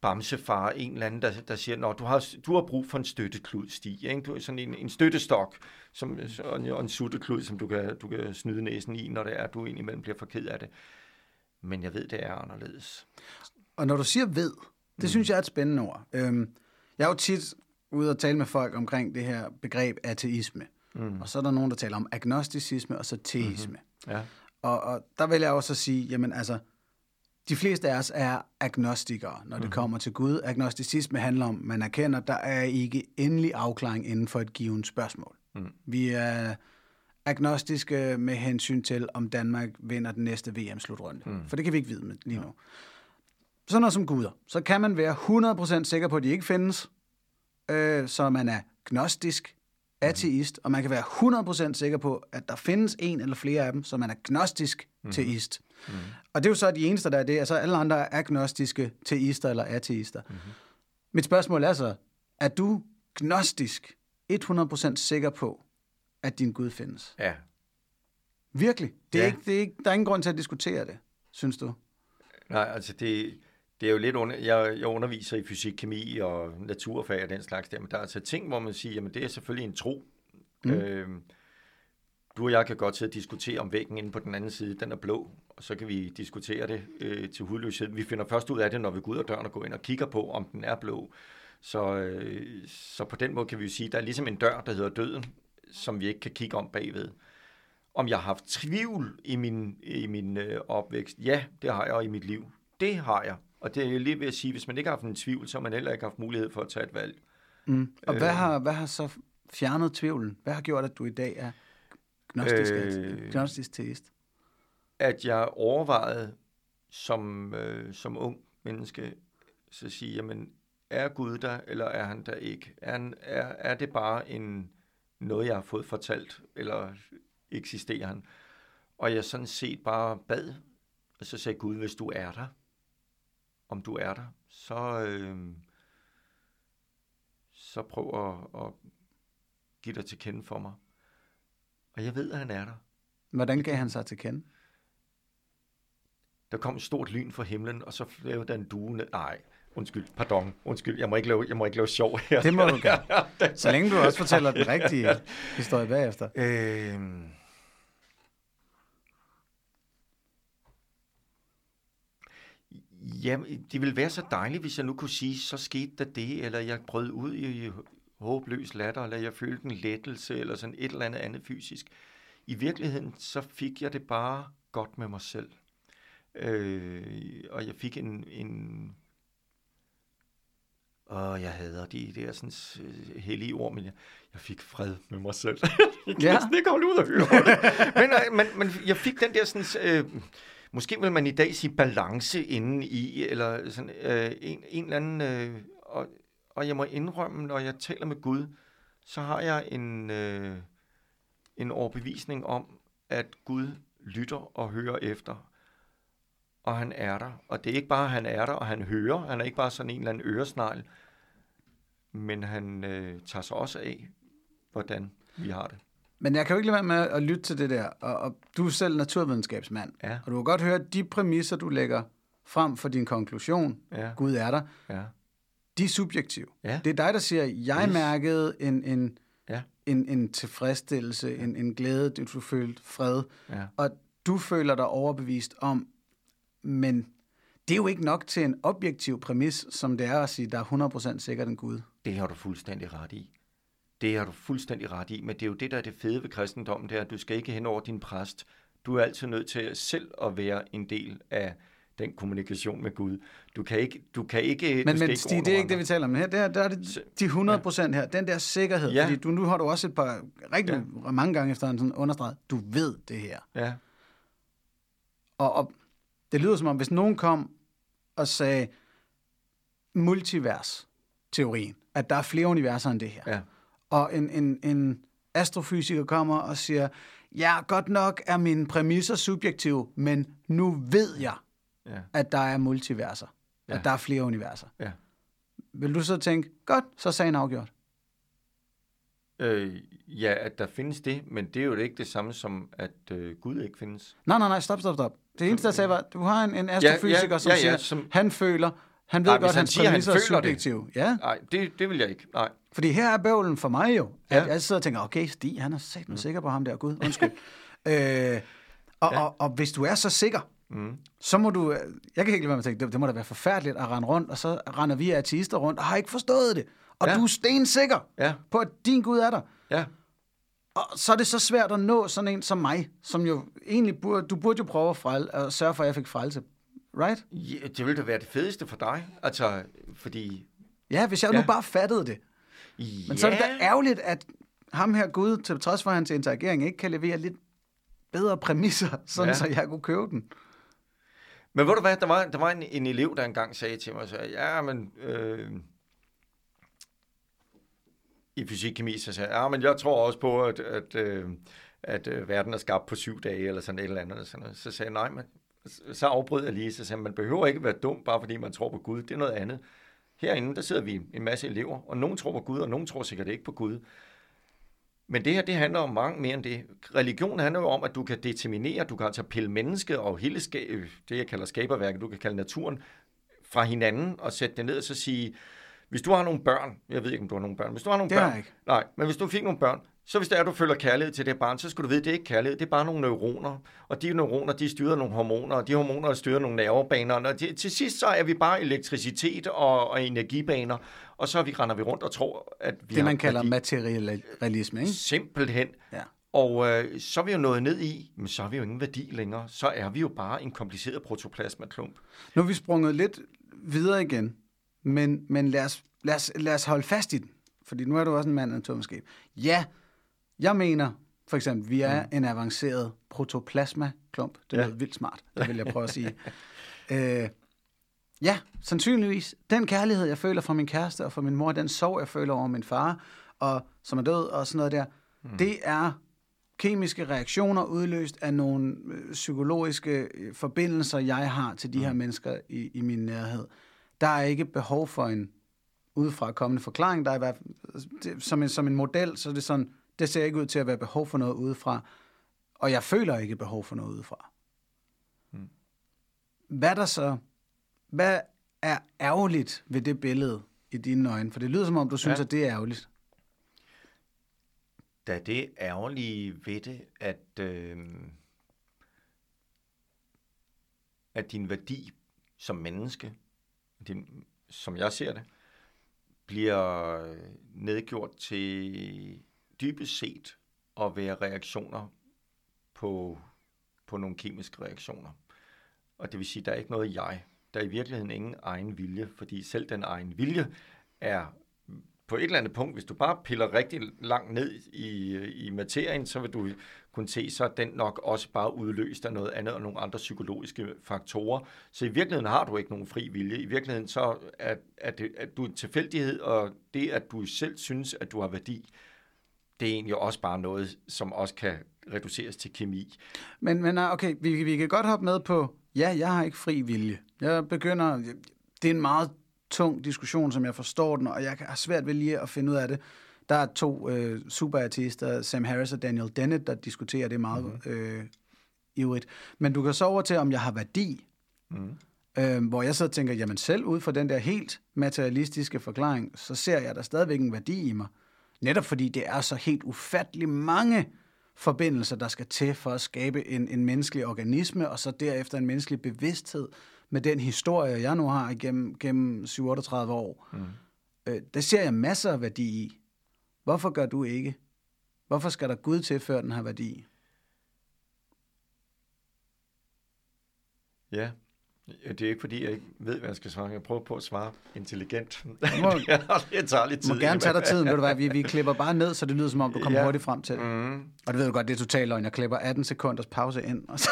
bamsefar, en eller anden, der, der siger, Nå, du har, du har brug for en støtteklud, Stig. Ikke? Du er sådan en, en støttestok som, og en, og en sutteklud, som du kan, du kan snyde næsen i, når det er, at du indimellem bliver for ked af det. Men jeg ved, det er anderledes. Og når du siger ved, det mm. synes jeg er et spændende ord. Øhm, jeg er jo tit ude og tale med folk omkring det her begreb ateisme. Mm. Og så er der nogen, der taler om agnosticisme og så teisme. Mm-hmm. Ja. Og, og der vil jeg også sige, jamen altså, de fleste af os er agnostikere, når det mm-hmm. kommer til Gud. Agnosticisme handler om, man erkender, der er ikke endelig afklaring inden for et givet spørgsmål. Mm. Vi er agnostiske med hensyn til, om Danmark vinder den næste VM-slutrunde. Mm. For det kan vi ikke vide lige nu. Sådan noget som guder. Så kan man være 100% sikker på, at de ikke findes, øh, så man er gnostisk, ateist, og man kan være 100% sikker på, at der findes en eller flere af dem, så man er gnostisk mm. teist. Mm. Og det er jo så de eneste, der er det. Altså alle andre er agnostiske teister eller ateister. Mm. Mit spørgsmål er så, er du gnostisk 100% sikker på, at din Gud findes? Ja. Virkelig? Det er Ja. ikke, det er ikke, der er ingen grund til at diskutere det, synes du? Nej, altså det, det er jo lidt under, jeg, jeg underviser i fysik, kemi og naturfag og den slags der, men der er altså ting, hvor man siger, jamen det er selvfølgelig en tro. Mm. Øhm, du og jeg kan godt sidde og diskutere om væggen inde på den anden side, den er blå, og så kan vi diskutere det øh, til hudløshed. Vi finder først ud af det, når vi går ud af døren og går ind og kigger på, om den er blå. Så, øh, så på den måde kan vi jo sige, at der er ligesom en dør, der hedder døden, som vi ikke kan kigge om bagved. Om jeg har haft tvivl i min, i min øh, opvækst? Ja, det har jeg i mit liv. Det har jeg. Og det er lige ved at sige, hvis man ikke har haft en tvivl, så har man heller ikke haft mulighed for at tage et valg. Mm. Og Øh. hvad, har, hvad har så fjernet tvivlen? Hvad har gjort, at du i dag er gnostisk, Øh. gnostisk teist? At jeg overvejede som, øh, som ung menneske, så sige, jamen, er Gud der, eller er han der ikke? Er, han, er, er det bare en, noget, jeg har fået fortalt, eller eksisterer han? Og jeg sådan set bare bad, og så sagde Gud, hvis du er der, om du er der, så, øh, så prøv at, at give dig til kende for mig. Og jeg ved, at han er der. Hvordan gav han sig til kende? Der kom et stort lyn fra himlen, og så lavede der en due ned. Nej, undskyld, pardon, undskyld, jeg må ikke lave, jeg må ikke lave sjov her. Det må du gerne. [LAUGHS] Så længe du også fortæller den rigtige [LAUGHS] historie bagefter. Øhm. Jamen, det ville være så dejligt, hvis jeg nu kunne sige, så skete der det, eller jeg brød ud i håbløs latter, eller jeg følte en lettelse, eller sådan et eller andet andet fysisk. I virkeligheden, så fik jeg det bare godt med mig selv. Øh, og jeg fik en, en og jeg hader de der sådan, øh, hellige ord, men jeg, jeg fik fred med mig selv. [LAUGHS] jeg kan Ja. ja. næsten ikke holde ud og høre det. men, øh, men, men jeg fik den der sådan, øh, måske vil man i dag sige balance inden i, eller sådan øh, en, en eller anden, øh, og, og jeg må indrømme, når jeg taler med Gud, så har jeg en, øh, en overbevisning om, at Gud lytter og hører efter og han er der. Og det er ikke bare, at han er der, og han hører. Han er ikke bare sådan en eller anden øresnegl. Men han øh, tager sig også af, hvordan vi har det. Men jeg kan jo ikke lade være med at lytte til det der. Og, og du er selv naturvidenskabsmand. Ja. Og du kan godt høre, at de præmisser, du lægger frem for din konklusion, Ja. Gud er der, Ja. de er subjektive. Ja. Det er dig, der siger, jeg Yes. mærkede en, en, Ja. en, en tilfredsstillelse, en, en glæde, du, du følte fred, Ja. og du føler dig overbevist om, men det er jo ikke nok til en objektiv præmis, som det er at sige, der er 100% sikkert en Gud. Det har du fuldstændig ret i. Det har du fuldstændig ret i, men det er jo det, der er det fede ved kristendommen, det er, at du skal ikke hen over din præst. Du er altid nødt til selv at være en del af den kommunikation med Gud. Du kan ikke, du kan ikke, du Men, skal men ikke Stig, det er ikke det, vi taler om her. Der, der er det de 100 procent her. Den der sikkerhed. Ja. Fordi du, nu har du også et par rigtig ja. mange gange efter sådan understreget, du ved det her. Ja, Og, og det lyder som om, hvis nogen kom og sagde multivers-teorien, at der er flere universer end det her. ja, Og en, en, en astrofysiker kommer og siger, ja, godt nok er mine præmisser subjektive, men nu ved jeg, ja, at der er multiverser. Ja. Ja. At der er flere universer. ja. Vil du så tænke, godt, så er sagen afgjort. Øh, ja, at der findes det, men det er jo ikke det samme som, at øh, Gud ikke findes. Nej, nej, nej, stop, stop, stop. Det eneste, jeg sagde, var, du har en, en astrofysiker, ja, som ja, ja, siger, som- han føler, han ved Nej, godt, han siger, han er føler det. subjektive. Ja, Nej, det, det vil jeg ikke. Nej. fordi her er bøvlen for mig jo, at Ja. jeg sidder og tænker, okay, Stig, han er sat mm. sikker på ham der, Gud, [LAUGHS] undskyld. øh, og, Ja. og, og hvis du er så sikker, Mm. så må du, jeg kan ikke lade være med at tænke, det, det må da være forfærdeligt at rende rundt, og så render vi ateister rundt og har ikke forstået det. Og Ja. du er stensikker Ja, på, at din Gud er der. ja. Og så er det så svært at nå sådan en som mig, som jo egentlig burde, du burde jo prøve at, frel, at sørge for, at jeg fik frelse. Right? ja det ville da være det fedeste for dig. Altså, fordi... Ja, hvis jeg ja. Nu bare fattede det. Men ja, så er det da ærgerligt, at ham her Gud, til trods for hans interagering, ikke kan levere lidt bedre præmisser, sådan Ja. så jeg kunne købe den. Men ved du hvad, der var, der var en, en elev, der engang sagde til mig, så, ja, men øh, i fysik-kemi, så sagde jeg, ja, men jeg tror også på, at, at, øh, at øh, verden er skabt på syv dage, eller sådan et eller andet. Sådan noget. Så sagde jeg, nej, men så afbrød jeg lige, så sagde man behøver ikke være dum, bare fordi man tror på Gud. Det er noget andet. Herinde, der sidder vi en masse elever, og nogen tror på Gud, og nogen tror sikkert ikke på Gud. Men det her, det handler om mange mere end det. Religion handler jo om, at du kan determinere, du kan altså pille mennesket og hele det, jeg kalder skaberværket, du kan kalde naturen, fra hinanden og sætte det ned og så sige, hvis du har nogle børn, jeg ved ikke, om du har nogle børn, hvis du har nogle Det har børn, jeg ikke. nej, men hvis du fik nogle børn, så hvis det er, du føler kærlighed til det barn, så skal du vide, at det er ikke kærlighed, det er bare nogle neuroner. Og de neuroner, de styrer nogle hormoner, og de hormoner styrer nogle nervebaner. Og det, til sidst så er vi bare elektricitet og, og energibaner, og så vi render vi rundt og tror, at vi Det, man kalder værdi. materialisme, ikke? Simpelthen. Ja. Og øh, så er vi jo nået ned i, men så har vi jo ingen værdi længere. Så er vi jo bare en kompliceret protoplasmaklump. Nu er vi sprunget lidt videre igen, men, men lad, os, lad, os, lad os holde fast i den, fordi nu er du også en mand af atomskab. Ja, jeg mener for eksempel, vi er mm. en avanceret protoplasma-klump. Det Ja. lyder vildt smart, det vil jeg prøve at sige. [LAUGHS] øh, ja, sandsynligvis. Den kærlighed, jeg føler fra min kæreste og fra min mor, den sorg, jeg føler over min far, og som er død og sådan noget der, mm. det er kemiske reaktioner udløst af nogle øh, psykologiske øh, forbindelser, jeg har til de her mennesker i, i min nærhed. Der er ikke behov for en udefra kommende forklaring. Der er i hvert fald, det, som, en, som en model, så er det sådan, det ser ikke ud til at være behov for noget udefra. Og jeg føler ikke behov for noget udefra. Mm. Hvad der så, hvad er ærgerligt ved det billede i dine øjne? For det lyder som om, du synes, Ja. at det er ærgerligt. Da det ærgerlige ved det, at, øh, at din værdi som menneske, din, som jeg ser det, bliver nedgjort til dybest set at være reaktioner på, på nogle kemiske reaktioner. Og det vil sige, at der er ikke noget jeg. Der er i virkeligheden ingen egen vilje, fordi selv den egen vilje er på et eller andet punkt, hvis du bare piller rigtig langt ned i, i materien, så vil du kunne se, så den nok også bare udløst af noget andet og nogle andre psykologiske faktorer. Så i virkeligheden har du ikke nogen fri vilje. I virkeligheden så er, er, det, at du en tilfældighed, og det, at du selv synes, at du har værdi, det er egentlig også bare noget, som også kan reduceres til kemi. Men, men okay, vi, vi kan godt hoppe med på, ja, jeg har ikke fri vilje. Jeg begynder, det er en meget tung diskussion, som jeg forstår den, og jeg har svært ved lige at finde ud af det. Der er to øh, superartister, Sam Harris og Daniel Dennett, der diskuterer det meget mm-hmm. øh, ivrigt. Men du kan så over til, om jeg har værdi. Mm. Øh, hvor jeg så tænker, jamen selv ud fra den der helt materialistiske forklaring, så ser jeg der stadigvæk en værdi i mig. Netop fordi det er så helt ufattelig mange forbindelser, der skal til for at skabe en, en menneskelig organisme, og så derefter en menneskelig bevidsthed med den historie, jeg nu har igennem gennem 7-38 år. Mm. Øh, der ser jeg masser af værdi i. Hvorfor gør du ikke? Hvorfor skal der Gud til, før den har værdi? Ja, det er ikke fordi, jeg ikke ved, hvad jeg skal svare. Jeg prøver på at svare intelligent. [LAUGHS] må- det tager lidt tid. må gerne tage dig tiden, ved du hvad, vi, vi [LAUGHS] klipper bare ned, så det lyder som om, du kommer ja. hurtigt frem til det. Mm. Og det ved du godt, det er totalt løgn. Jeg klipper 18 sekunders pause ind. Og så.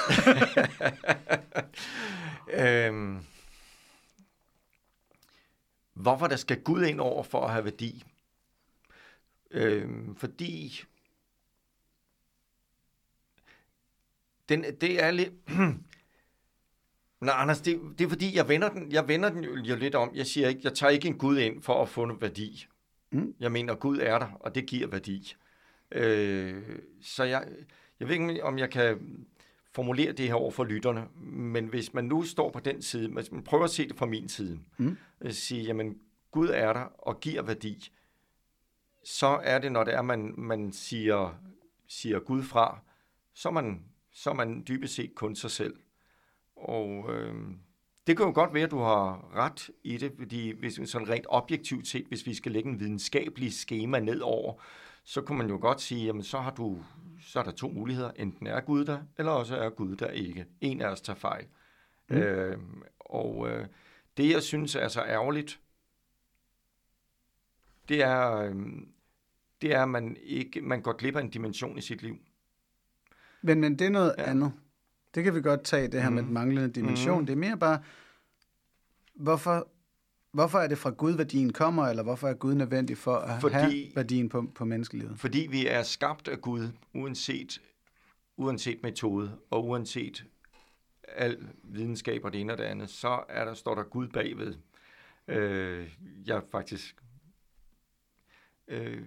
[LAUGHS] øhm, hvorfor der skal Gud ind over for at have værdi? Øhm, fordi den, det er lidt... [CLEARS THROAT] Nej, Anders, det, det er fordi, jeg vender den, jeg vender den jo, lidt om. Jeg siger ikke, jeg tager ikke en Gud ind for at få noget værdi. Mm. Jeg mener, Gud er der, og det giver værdi. Øh, så jeg, jeg ved ikke, om jeg kan formulere det her over for lytterne, men hvis man nu står på den side, hvis man prøver at se det fra min side, Mm. øh, sige, jamen, Gud er der og giver værdi, så er det, når det er, man, man siger, siger Gud fra, så er, man, så er man dybest set kun sig selv. Og øh, det kan jo godt være, at du har ret i det, fordi hvis sådan rent objektivt set, hvis vi skal lægge en videnskabelig schema ned over, så kunne man jo godt sige, jamen så har du, så er der to muligheder. Enten er Gud der, eller også er Gud der ikke. En af os tager fejl. Mm. Øh, og øh, det, jeg synes er så ærgerligt, det er, øh, det er, at man, ikke, man går glip af en dimension i sit liv. Men, men det er noget ja. andet. Det kan vi godt tage, det her mm. med den manglende dimension. Mm. Det er mere bare, hvorfor, hvorfor er det fra Gud, værdien kommer, eller hvorfor er Gud nødvendig for at fordi, have værdien på, på menneskelivet? Fordi vi er skabt af Gud, uanset, uanset metode, og uanset al videnskab og det ene og det andet, så er der, står der Gud bagved. Øh, jeg faktisk... Øh,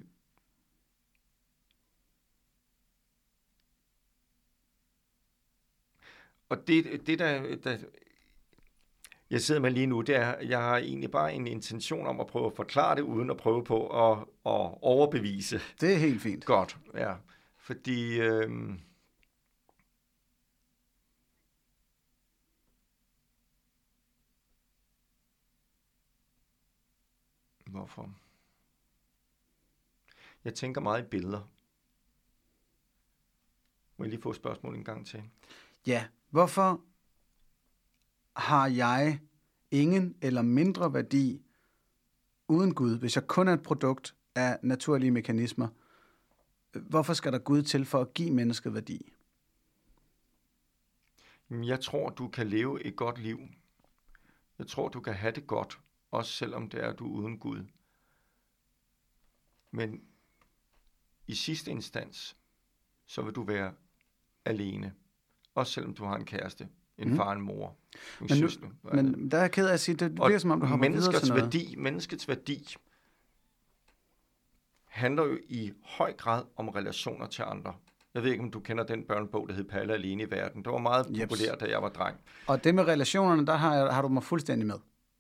og det, det der, der jeg sidder med lige nu, det er, jeg har egentlig bare en intention om at prøve at forklare det, uden at prøve på at, at overbevise. Det er helt fint. Godt, ja. Fordi... Øh, Hvorfor? Jeg tænker meget i billeder. Må jeg lige få et spørgsmål en gang til? Ja, hvorfor har jeg ingen eller mindre værdi uden Gud, hvis jeg kun er et produkt af naturlige mekanismer? Hvorfor skal der Gud til for at give mennesket værdi? Jeg tror, du kan leve et godt liv. Jeg tror, du kan have det godt, også selvom det er du uden Gud. Men i sidste instans, så vil du være alene. Også selvom du har en kæreste, en mm. far, en mor, en men, søster. Men der er jeg ked af at sige, det bliver som om, du hopper videre til noget. Værdi, menneskets værdi handler jo i høj grad om relationer til andre. Jeg ved ikke, om du kender den børnebog, der hed Palle alene i verden. Det var meget populær, da jeg var dreng. Og det med relationerne, der har, har du mig fuldstændig med.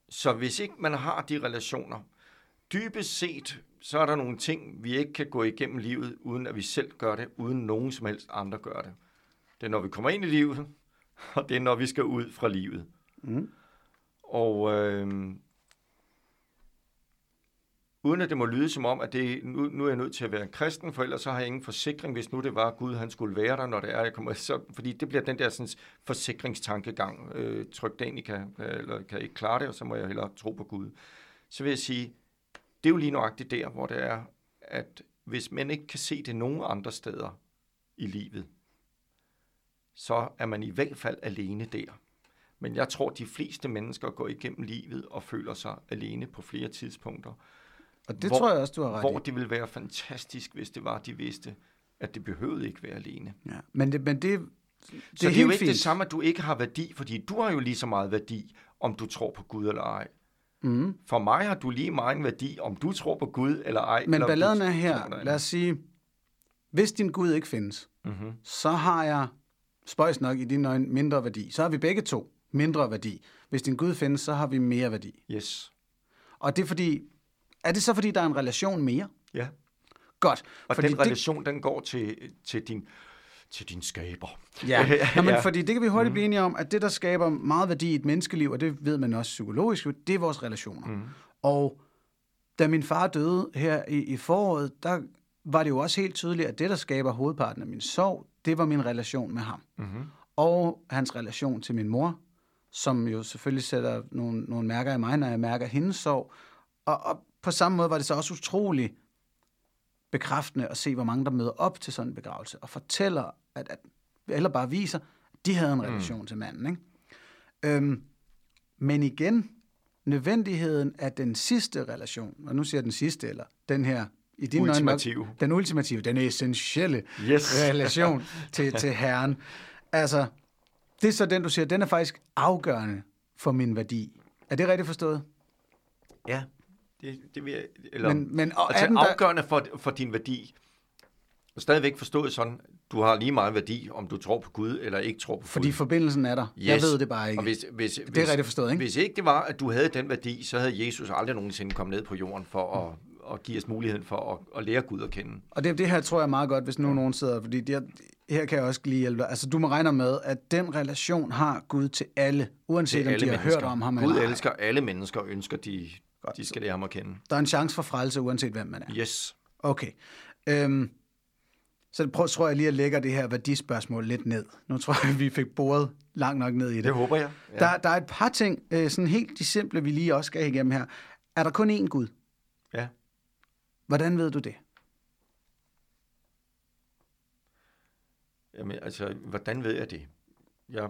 Så hvis ikke man har de relationer, dybest set, så er der nogle ting, vi ikke kan gå igennem livet, uden at vi selv gør det, uden nogen som helst andre gør det. Det er, når vi kommer ind i livet, [LAUGHS] og det er, når vi skal ud fra livet. Mm. Og øh, uden at det må lyde som om, at det, nu, nu er jeg nødt til at være en kristen, for ellers så har jeg ingen forsikring, hvis nu det var Gud, han skulle være der, når det er, jeg kommer, så, fordi det bliver den der sådan, forsikringstankegang. Øh, tryk den, I kan, eller kan ikke klare det, og så må jeg hellere tro på Gud. Så vil jeg sige, det er jo lige nøjagtigt der, hvor det er, at hvis man ikke kan se det nogen andre steder i livet, så er man i hvert fald alene der. Men jeg tror, de fleste mennesker går igennem livet og føler sig alene på flere tidspunkter. Og det hvor, tror jeg også, du har ret Hvor i. det ville være fantastisk, hvis det var, de vidste, at det behøvede ikke være alene. Ja, men det, men det, det så er det er jo ikke fint. det samme, at du ikke har værdi, fordi du har jo lige så meget værdi, om du tror på Gud eller ej. Mm. For mig har du lige meget værdi, om du tror på Gud eller ej. Men eller balladen er her, lad os sige, hvis din Gud ikke findes, mm-hmm. så har jeg, spøjs nok i din øjne, mindre værdi. Så har vi begge to mindre værdi. Hvis din Gud findes, så har vi mere værdi. Yes. Og det er fordi, er det så fordi, der er en relation mere? Ja. Godt. Og fordi den relation, det... den går til, til din til din skaber. Ja, [LAUGHS] Nå, men ja. fordi det kan vi hurtigt mm. blive enige om, at det, der skaber meget værdi i et menneskeliv, og det ved man også psykologisk, det er vores relationer. Mm. Og da min far døde her i, i foråret, der var det jo også helt tydeligt, at det, der skaber hovedparten af min sorg, det var min relation med ham. Mm-hmm. Og hans relation til min mor, som jo selvfølgelig sætter nogle, nogle mærker i mig, når jeg mærker hendes sorg. Og, og på samme måde var det så også utroligt bekræftende at se, hvor mange der møder op til sådan en begravelse, og fortæller, at, at eller bare viser, at de havde en mm. relation mm. til manden. Ikke? Øhm, men igen, nødvendigheden af den sidste relation, og nu siger jeg den sidste, eller den her, i din ultimative. Øjne, den ultimative, den essentielle yes. relation [LAUGHS] til, til Herren. Altså, det er så den, du siger, den er faktisk afgørende for min værdi. Er det rigtigt forstået? Ja, det, det vil jeg, eller, men, men, og altså, den, afgørende for, for din værdi. Og stadigvæk forstået sådan, du har lige meget værdi, om du tror på Gud eller ikke tror på Gud. Fordi forbindelsen er der. Yes. Jeg ved det bare ikke. Og hvis, hvis, det er hvis, rigtigt forstået, ikke? Hvis ikke det var, at du havde den værdi, så havde Jesus aldrig nogensinde kommet ned på jorden for at, at give os muligheden for at, at lære Gud at kende. Og det, det her tror jeg meget godt, hvis nu ja. nogen sidder, fordi det, her kan jeg også lige hjælpe Altså, du må regne med, at den relation har Gud til alle, uanset til om alle de har mennesker. hørt om ham Gud eller Gud elsker alle mennesker og ønsker, de, Godt. De skal lære ham at kende. Der er en chance for frelse, uanset hvem man er. Yes. Okay. Øhm, så prøv, tror jeg lige at lægge det her værdispørgsmål lidt ned. Nu tror jeg, [LAUGHS] vi fik boret langt nok ned i det. Det håber jeg. Ja. Der, der er et par ting, øh, sådan helt de simple, vi lige også skal igennem her. Er der kun én Gud? Ja. Hvordan ved du det? Jamen, altså, hvordan ved jeg det? Jeg,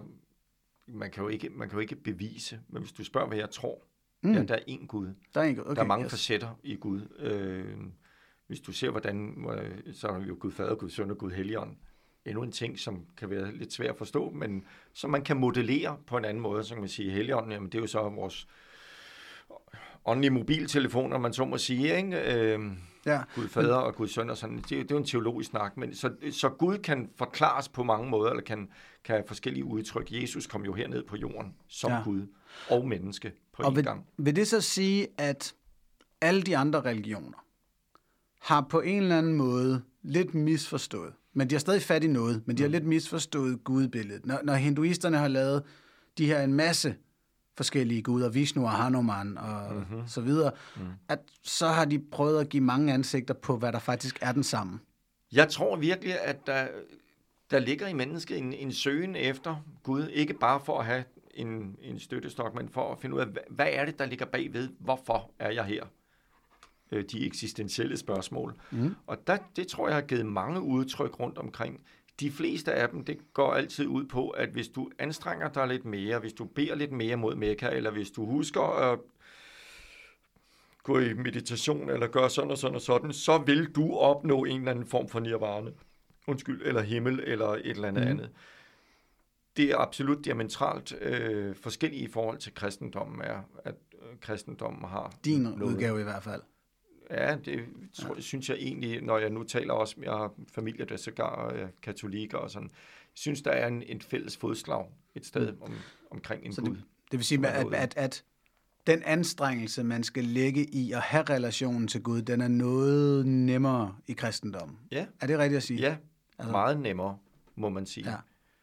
man, kan jo ikke, man kan jo ikke bevise, men hvis du spørger, hvad jeg tror, mm. ja, der er én Gud. Der er, én Gud. Okay, der er mange yes. facetter i Gud. Øh, hvis du ser, hvordan, så er jo Gud Fader, Gud Søn og Gud Helligånd. Endnu en ting, som kan være lidt svær at forstå, men som man kan modellere på en anden måde, så kan man sige, Helligånden, jamen det er jo så vores åndelige mobiltelefoner, man så må sige, ikke? Øh, Ja. Gud Fader og Gud Søn og sådan. Det, det er jo en teologisk snak, men så, så Gud kan forklares på mange måder, eller kan, kan have forskellige udtryk. Jesus kom jo herned på jorden som Ja. Gud og menneske på Og en vil, gang. vil det så sige, at alle de andre religioner har på en eller anden måde lidt misforstået, men de har stadig fat i noget, men de Mm. har lidt misforstået gudbilledet. Når, når hinduisterne har lavet de her en masse forskellige guder, Vishnu og Hanuman og Mhm. mm-hmm. så videre, mm. at så har de prøvet at give mange ansigter på, hvad der faktisk er den samme. Jeg tror virkelig, at der, der ligger i mennesket en, en søgen efter Gud, ikke bare for at have en, en støttestok, men for at finde ud af, hvad, hvad er det, der ligger bagved? Hvorfor er jeg her? Øh, De eksistentielle spørgsmål. Mm. Og der, det tror jeg har givet mange udtryk rundt omkring. De fleste af dem, det går altid ud på, at hvis du anstrenger dig lidt mere, hvis du beder lidt mere mod Mekka, eller hvis du husker at gå i meditation, eller gøre sådan og sådan og sådan, så vil du opnå en eller anden form for nirvana. Undskyld, eller himmel, eller et eller andet mm. andet. Det er absolut diametralt øh, forskelligt i forhold til kristendommen, er, at øh, kristendommen har Din noget. udgave i hvert fald. Ja, det tror, ja. synes jeg egentlig, når jeg nu taler også, jeg har familie, der sågar er katolikker og sådan, synes, der er en, en fælles fodslag et sted om, omkring en Så Gud. det, det vil sige, at, at, at den anstrengelse, man skal lægge i at have relationen til Gud, den er noget nemmere i kristendommen. Ja, Er det rigtigt at sige? ja altså, meget nemmere, må man sige. ja.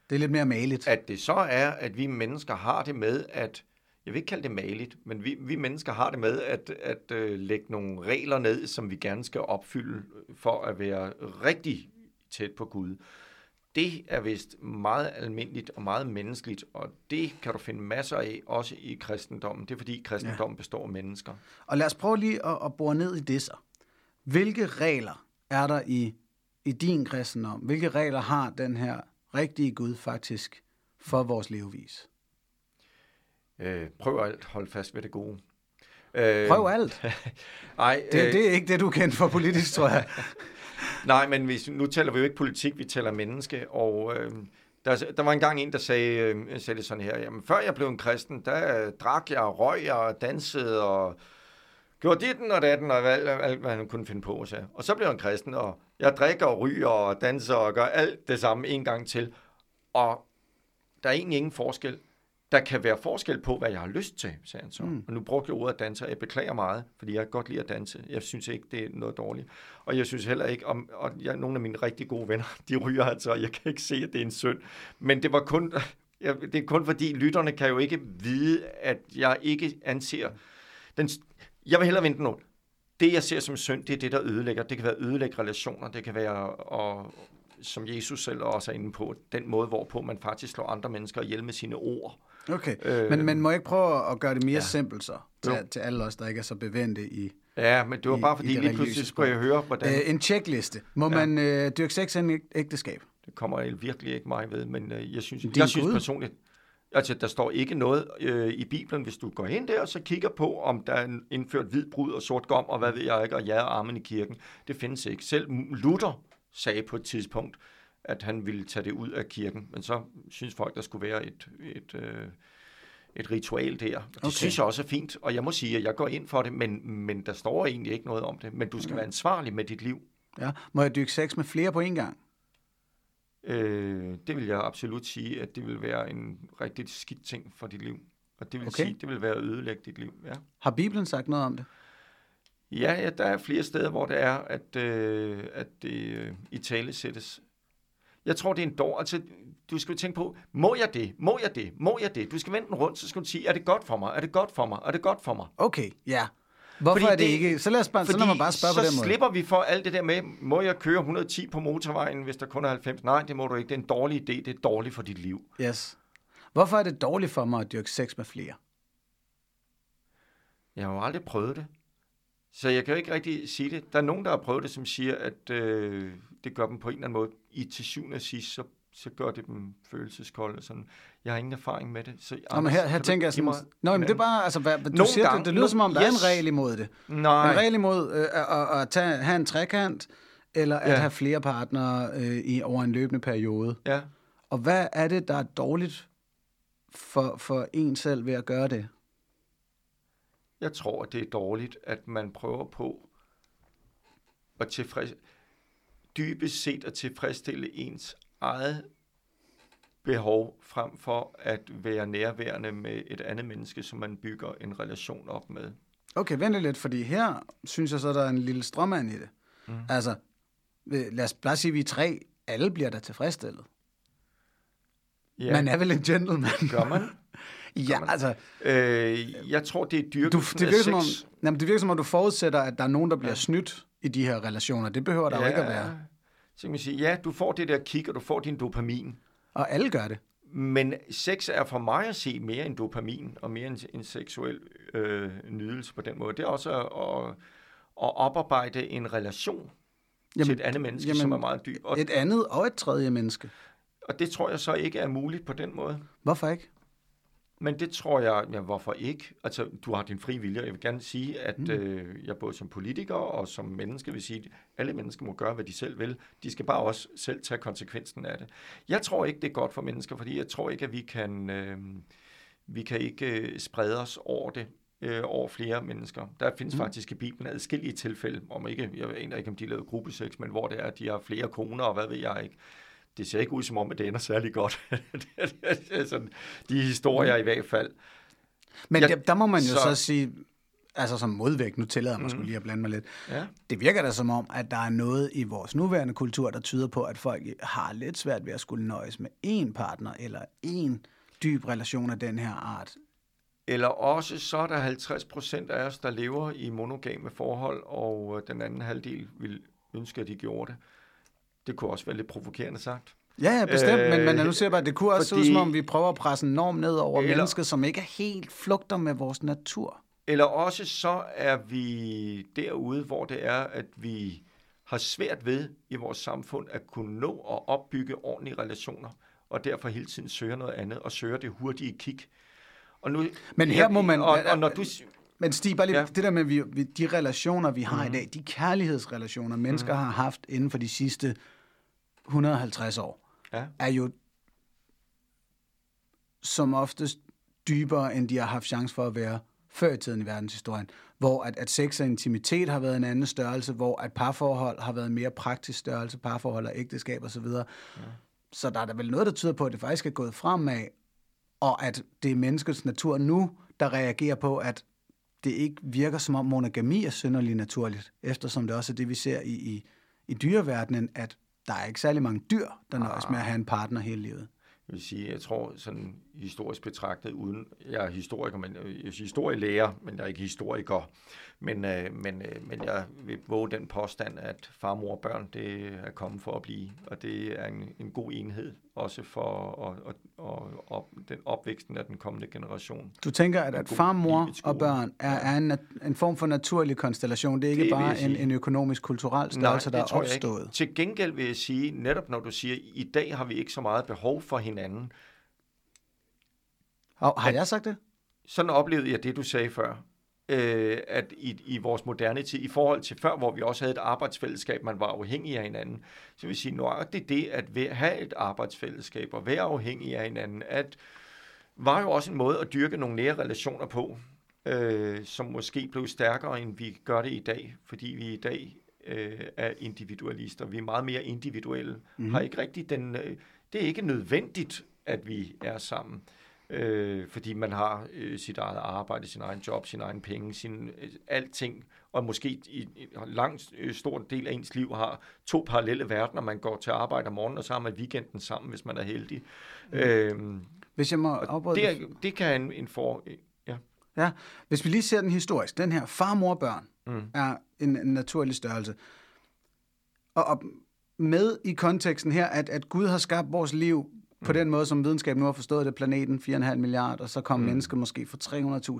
Det er lidt mere maligt. At det så er, at vi mennesker har det med, at jeg vil ikke kalde det maligt, men vi, vi mennesker har det med at, at øh, lægge nogle regler ned, som vi gerne skal opfylde for at være rigtig tæt på Gud. Det er vist meget almindeligt og meget menneskeligt, og det kan du finde masser af, også i kristendommen. Det er fordi kristendommen ja. består af mennesker. Og lad os prøve lige at, at bore ned i det så. Hvilke regler er der i, i din kristendom? Hvilke regler har den her rigtige Gud faktisk for vores levevis? Øh, prøv alt, hold fast ved det gode. Øh, Prøv alt. [LAUGHS] Ej, Det, øh, det er ikke det, du er kendt for politisk, tror jeg. [LAUGHS] Nej, men hvis, nu taler vi jo ikke politik, vi taler menneske, og øh, der, der var engang en, der sagde, øh, sagde det sådan her, jamen før jeg blev en kristen, der øh, drak jeg, og røg jeg, og dansede, og gjorde dit og datten, og alt, alt, hvad han kunne finde på. Så. Og så blev jeg en kristen, og jeg drikker og ryger og danser og gør alt det samme en gang til. Og der er egentlig ingen forskel. Der kan være forskel på, hvad jeg har lyst til, sagde han så. Mm. Og nu brugte jeg ordet at danse, og jeg beklager meget, fordi jeg kan godt lide at danse. Jeg synes ikke, det er noget dårligt. Og jeg synes heller ikke, om, og jeg, nogle af mine rigtig gode venner, [LAUGHS] de ryger altså, og jeg kan ikke se, at det er en synd. Men det var kun, jeg, det er kun fordi, lytterne kan jo ikke vide, at jeg ikke anser den, jeg vil hellere vente den. Det, jeg ser som synd, det er det, der ødelægger. Det kan være ødelægge relationer, det kan være, og, som Jesus selv også er inde på, den måde, hvorpå man faktisk slår andre mennesker ihjel med sine ord. Okay, Øh, men, men må jeg ikke prøve at gøre det mere ja. simpelt så, til, til alle os, der ikke er så bevendte i Ja, men det var bare i fordi, lige pludselig skulle jeg høre, hvordan... øh, en checkliste. Må ja. Man øh, dyrke sex æg- ægteskab? Det kommer jeg virkelig ikke mig ved, men øh, jeg synes, Din jeg synes personligt, altså der står ikke noget øh, i Bibelen, hvis du går ind der og så kigger på, om der er indført hvid brud og sort gom, og hvad ved jeg ikke, og ja og armen i kirken. Det findes ikke. Selv Luther sagde på et tidspunkt, at han ville tage det ud af kirken, men så synes folk, der skulle være et, et, øh, et ritual der. Det Okay. okay. synes jeg også er fint, og jeg må sige, at jeg går ind for det, men, men der står egentlig ikke noget om det. Men du skal være ansvarlig med dit liv. Ja. Må jeg dyrke sex med flere på en gang? Øh, det vil jeg absolut sige, at det vil være en rigtig skidt ting for dit liv. Og det vil Okay. okay. sige, det vil være at ødelægge dit liv. Ja. Har Bibelen sagt noget om det? Ja, ja, der er flere steder, hvor det er, at, øh, at det øh, i tale sættes. Jeg tror, det er en dår. Altså, du skal jo tænke på, må jeg det? Må jeg det? Må jeg det? Du skal vende den rundt, så skal du sige, er det godt for mig? Er det godt for mig? Er det godt for mig? Okay, ja. Hvorfor Fordi er det, det- ikke... Så lad, os bare, så lad mig bare spørge så på den måde. slipper vi for alt det der med, må jeg køre 110 på motorvejen, hvis der kun er 90? Nej, det må du ikke. Det er en dårlig idé. Det er dårligt for dit liv. Yes. Hvorfor er det dårligt for mig at dyrke sex med flere? Jeg har jo aldrig prøvet det. Så jeg kan jo ikke rigtig sige det. Der er nogen, der har prøvet det, som siger, at øh, det gør dem på en eller anden måde. I til syvende og sidst, så, så gør det dem følelseskolde. Sådan. Jeg har ingen erfaring med det. Så, Nå, men her, her tænker jeg sådan, Nå, men det er bare, altså, hvad, du Nogle siger, gange- det, det lyder som om, der yes. er en regel imod det. Nej, En regel imod øh, at, at, tage, have en trekant, eller at Ja. have flere partnere øh, i, over en løbende periode. ja. Og hvad er det, der er dårligt for, for en selv ved at gøre det? Jeg tror, at det er dårligt, at man prøver på at tilfreds... dybest set at tilfredsstille ens eget behov, frem for at være nærværende med et andet menneske, som man bygger en relation op med. Okay, vent lidt, fordi her synes jeg så, der er en lille strømmand i det. Mm. Altså, øh, lad os bare sige, at vi er tre. Alle bliver da tilfredsstillet. Ja. Man er vel en gentleman? gør man? [LAUGHS] ja, altså, Øh, jeg tror, det er du, dyrkelsen det, af virker som om, sex. jamen, det virker som om, du forudsætter, at der er nogen, der bliver ja. snydt i de her relationer. Det behøver der ja. jo ikke at være. Så kan man sige, ja, du får det der kick, og du får din dopamin. Og alle gør det. Men sex er for mig at se mere en dopamin, og mere en, en seksuel øh, nydelse på den måde. Det er også at, at, oparbejde en relation Jamen, til et andet menneske, jamen, som er meget dyb. Og, Et andet og et tredje menneske. og det tror jeg så ikke er muligt på den måde. Hvorfor ikke? Men det tror jeg, ja, hvorfor ikke? Altså, du har din fri vilje. Jeg vil gerne sige, at mm. øh, jeg både som politiker og som menneske vil sige, at alle mennesker må gøre, hvad de selv vil. De skal bare også selv tage konsekvensen af det. Jeg tror ikke, det er godt for mennesker, fordi jeg tror ikke, at vi kan, øh, vi kan ikke øh, sprede os over det øh, over flere mennesker. Der findes mm. faktisk i Bibelen adskillige tilfælde, om ikke, jeg aner ikke, om de lavede gruppesex, men hvor det er, at de har flere koner, og hvad ved jeg ikke. Det ser ikke ud som om, at det ender særlig godt. [LAUGHS] Er sådan, de historier i hvert fald. Men Ja, der, der må man jo så, så- sige, altså som modvægt, nu tillader jeg mig mm. lige at blande mig lidt, Ja. det virker da som om, at der er noget i vores nuværende kultur, der tyder på, at folk har lidt svært ved at skulle nøjes med én partner, eller én dyb relation af den her art. Eller også så er der 50 procent af os, der lever i monogame forhold, og den anden halvdel vil ønske, at de gjorde det. Det kunne også være lidt provokerende sagt. Ja, ja, bestemt, øh, men, ser jeg bare, det kunne også se ud fordi- som om, vi prøver at presse en norm ned over Eller- mennesket, som ikke er helt flugter med vores natur. Eller også så er vi derude, hvor det er, at vi har svært ved i vores samfund at kunne nå at opbygge ordentlige relationer, og derfor hele tiden søger noget andet, og søger det hurtige kig. Og nu, Men her må man- Og, og når du, Men Stig, bare lige, ja. Det der med vi, vi, de relationer, vi har mm. i dag, de kærlighedsrelationer, mennesker mm. har haft inden for de sidste 150 år, ja, er jo som oftest dybere, end de har haft chance for at være før i tiden i verdenshistorien. Hvor at, at sex og intimitet har været en anden størrelse, hvor at parforhold har været en mere praktisk størrelse, parforhold og ægteskab osv. Ja. Så der er der vel noget, der tyder på, at det faktisk er gået fremad, og at det er menneskets natur nu, der reagerer på, at det ikke virker som om monogami er synderligt naturligt, eftersom det også er det, vi ser i, i, i dyreverdenen, at der er ikke særlig mange dyr, der nøjes med at have en partner hele livet. Jeg vil sige, jeg tror sådan historisk betragtet, uden, jeg er historiker, men jeg er historielærer, men jeg er ikke historiker, men, øh, men, øh, men jeg vil våge den påstand, at far, mor og børn, det er kommet for at blive, og det er en, en god enhed, også for og, og, og, og den opvæksten af den kommende generation. Du tænker, at, at far, mor og børn er, er en, en form for naturlig konstellation. Det er ikke Det bare en, en økonomisk, kulturel størrelse, der er opstået. Til gengæld vil jeg sige, netop når du siger, i dag har vi ikke så meget behov for hinanden, Og, har jeg sagt det? sådan oplevede jeg det, du sagde før. Øh, at i, i vores moderne tid, i forhold til før, hvor vi også havde et arbejdsfællesskab, man var afhængig af hinanden, så vil sige, nøjagtigt det at væ- have et arbejdsfællesskab og være afhængig af hinanden, at var jo også en måde at dyrke nogle nære relationer på, øh, som måske blev stærkere, end vi gør det i dag, fordi vi i dag øh, er individualister. Vi er meget mere individuelle. Mm. Har ikke rigtig den... Øh, det er ikke nødvendigt, at vi er sammen. Øh, fordi man har øh, sit eget arbejde, sin egen job, sin egen penge, sin øh, alting, og måske i en lang øh, stor del af ens liv har to parallelle verdener. Man går til arbejde om morgenen, og så har man weekenden sammen, hvis man er heldig. Mm. Øh, Hvis jeg må afbryde det, det kan en, en for... Ja. Ja, hvis vi lige ser den historisk. Den her far, mor, børn Mm. er en, en naturlig størrelse. Og, og med i konteksten her, at, at Gud har skabt vores liv på den måde, som videnskaben nu har forstået det, planeten 4,5 milliarder, og så kom mm. mennesket måske for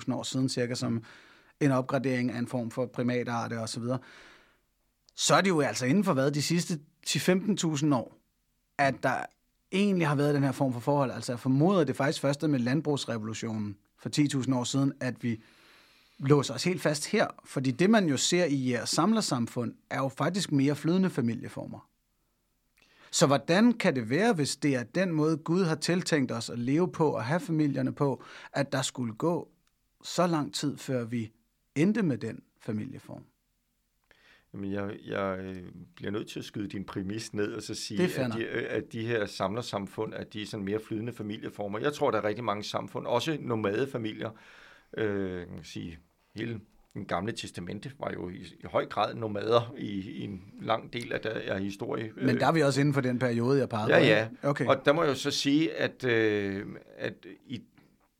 300.000 år siden cirka som en opgradering af en form for primatarte og så. Så er det jo altså inden for hvad, de sidste 10-15.000 år, at der egentlig har været den her form for forhold. Altså jeg formoder, det faktisk først med landbrugsrevolutionen for 10.000 år siden, at vi låser os helt fast her. Fordi det, man jo ser i jeres samlersamfund, er jo faktisk mere flydende familieformer. Så hvordan kan det være, hvis det er den måde, Gud har tiltænkt os at leve på og have familierne på, at der skulle gå så lang tid, før vi endte med den familieform? Jamen, jeg, jeg øh, bliver nødt til at skyde din præmis ned og så sige, at de, øh, at de her samlersamfund, at de er sådan mere flydende familieformer. Jeg tror, der er rigtig mange samfund, også nomadefamilier, øh, kan sige, hele den gamle testamente var jo i, i høj grad nomader i, i en lang del af, der, af historie. Men der er vi også inden for den periode, jeg pegede Ja, ja. Okay. Og der må jeg jo så sige, at, øh, at i,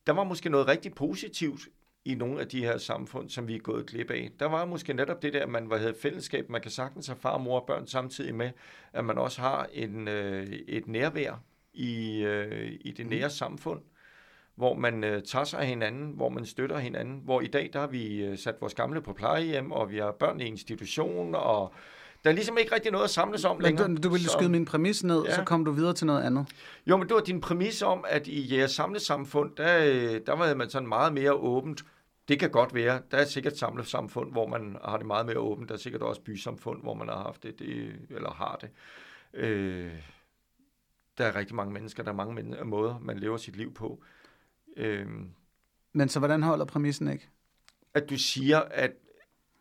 der var måske noget rigtig positivt i nogle af de her samfund, som vi er gået glip af. Der var måske netop det der, at man var havde fællesskab. Man kan sagtens have far, mor og børn samtidig med, at man også har en, øh, et nærvær i, øh, i det nære samfund, hvor man øh, tager sig af hinanden, hvor man støtter hinanden. Hvor i dag, der har vi øh, sat vores gamle på plejehjem, og vi har børn i institution, og der er ligesom ikke rigtig noget at samles om Men længere. du, du ville Så- skyde min præmis ned, Ja. så kom du videre til noget andet. jo, men det var din præmis om, at i jeres samlesamfund, der, øh, der var man sådan meget mere åbent. Det kan godt være. Der er sikkert samlesamfund, hvor man har det meget mere åbent. Der er sikkert også bysamfund, hvor man har haft det, det eller har det. Øh, der er rigtig mange mennesker, der er mange måder, man lever sit liv på. Øh, Men så hvordan holder præmissen ikke? at du siger, at,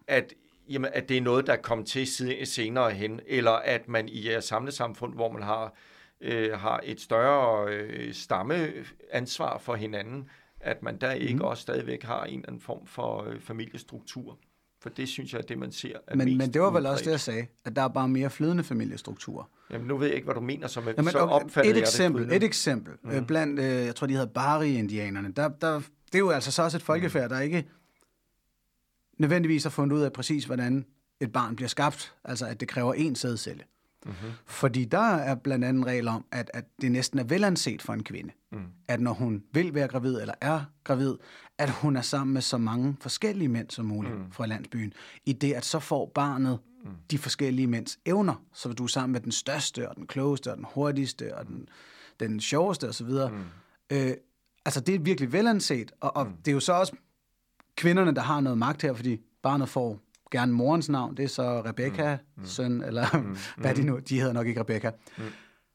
at, jamen, at det er noget, der er kommet til senere hen, eller at man i jeres samlesamfund, hvor man har, øh, har et større øh, stammeansvar for hinanden, at man der ikke Mhm. også stadigvæk har en eller anden form for øh, familiestruktur. For det synes jeg er det, man ser er Men, mest men det var vel også det, udbredt. jeg sagde, at der er bare mere flydende familiestrukturer. Jamen, nu ved jeg ikke, hvad du mener, så, Jamen, så opfatter et jeg eksempel, det. et eksempel. Mm. Øh, blandt, øh, jeg tror, de hedder Bari-indianerne. Der, der, det er jo altså så også et folkefærd, der ikke nødvendigvis har fundet ud af præcis, hvordan et barn bliver skabt. Altså, at det kræver en sædcelle. Mm-hmm. Fordi der er blandt andet regler om, at, at det næsten er velanset for en kvinde, Mm. at når hun vil være gravid eller er gravid, at hun er sammen med så mange forskellige mænd som muligt mm. fra landsbyen. I det, at så får barnet mm. de forskellige mænds evner, så du er sammen med den største og den klogeste og den hurtigste og den, den sjoveste osv. Mm. Øh, altså, det er virkelig velanset, og, og mm. det er jo så også kvinderne, der har noget magt her, fordi barnet får gerne morens navn, det er så Rebecca, mm. søn, eller mm. [LAUGHS] hvad de nu, de hedder nok ikke Rebecca. Mm.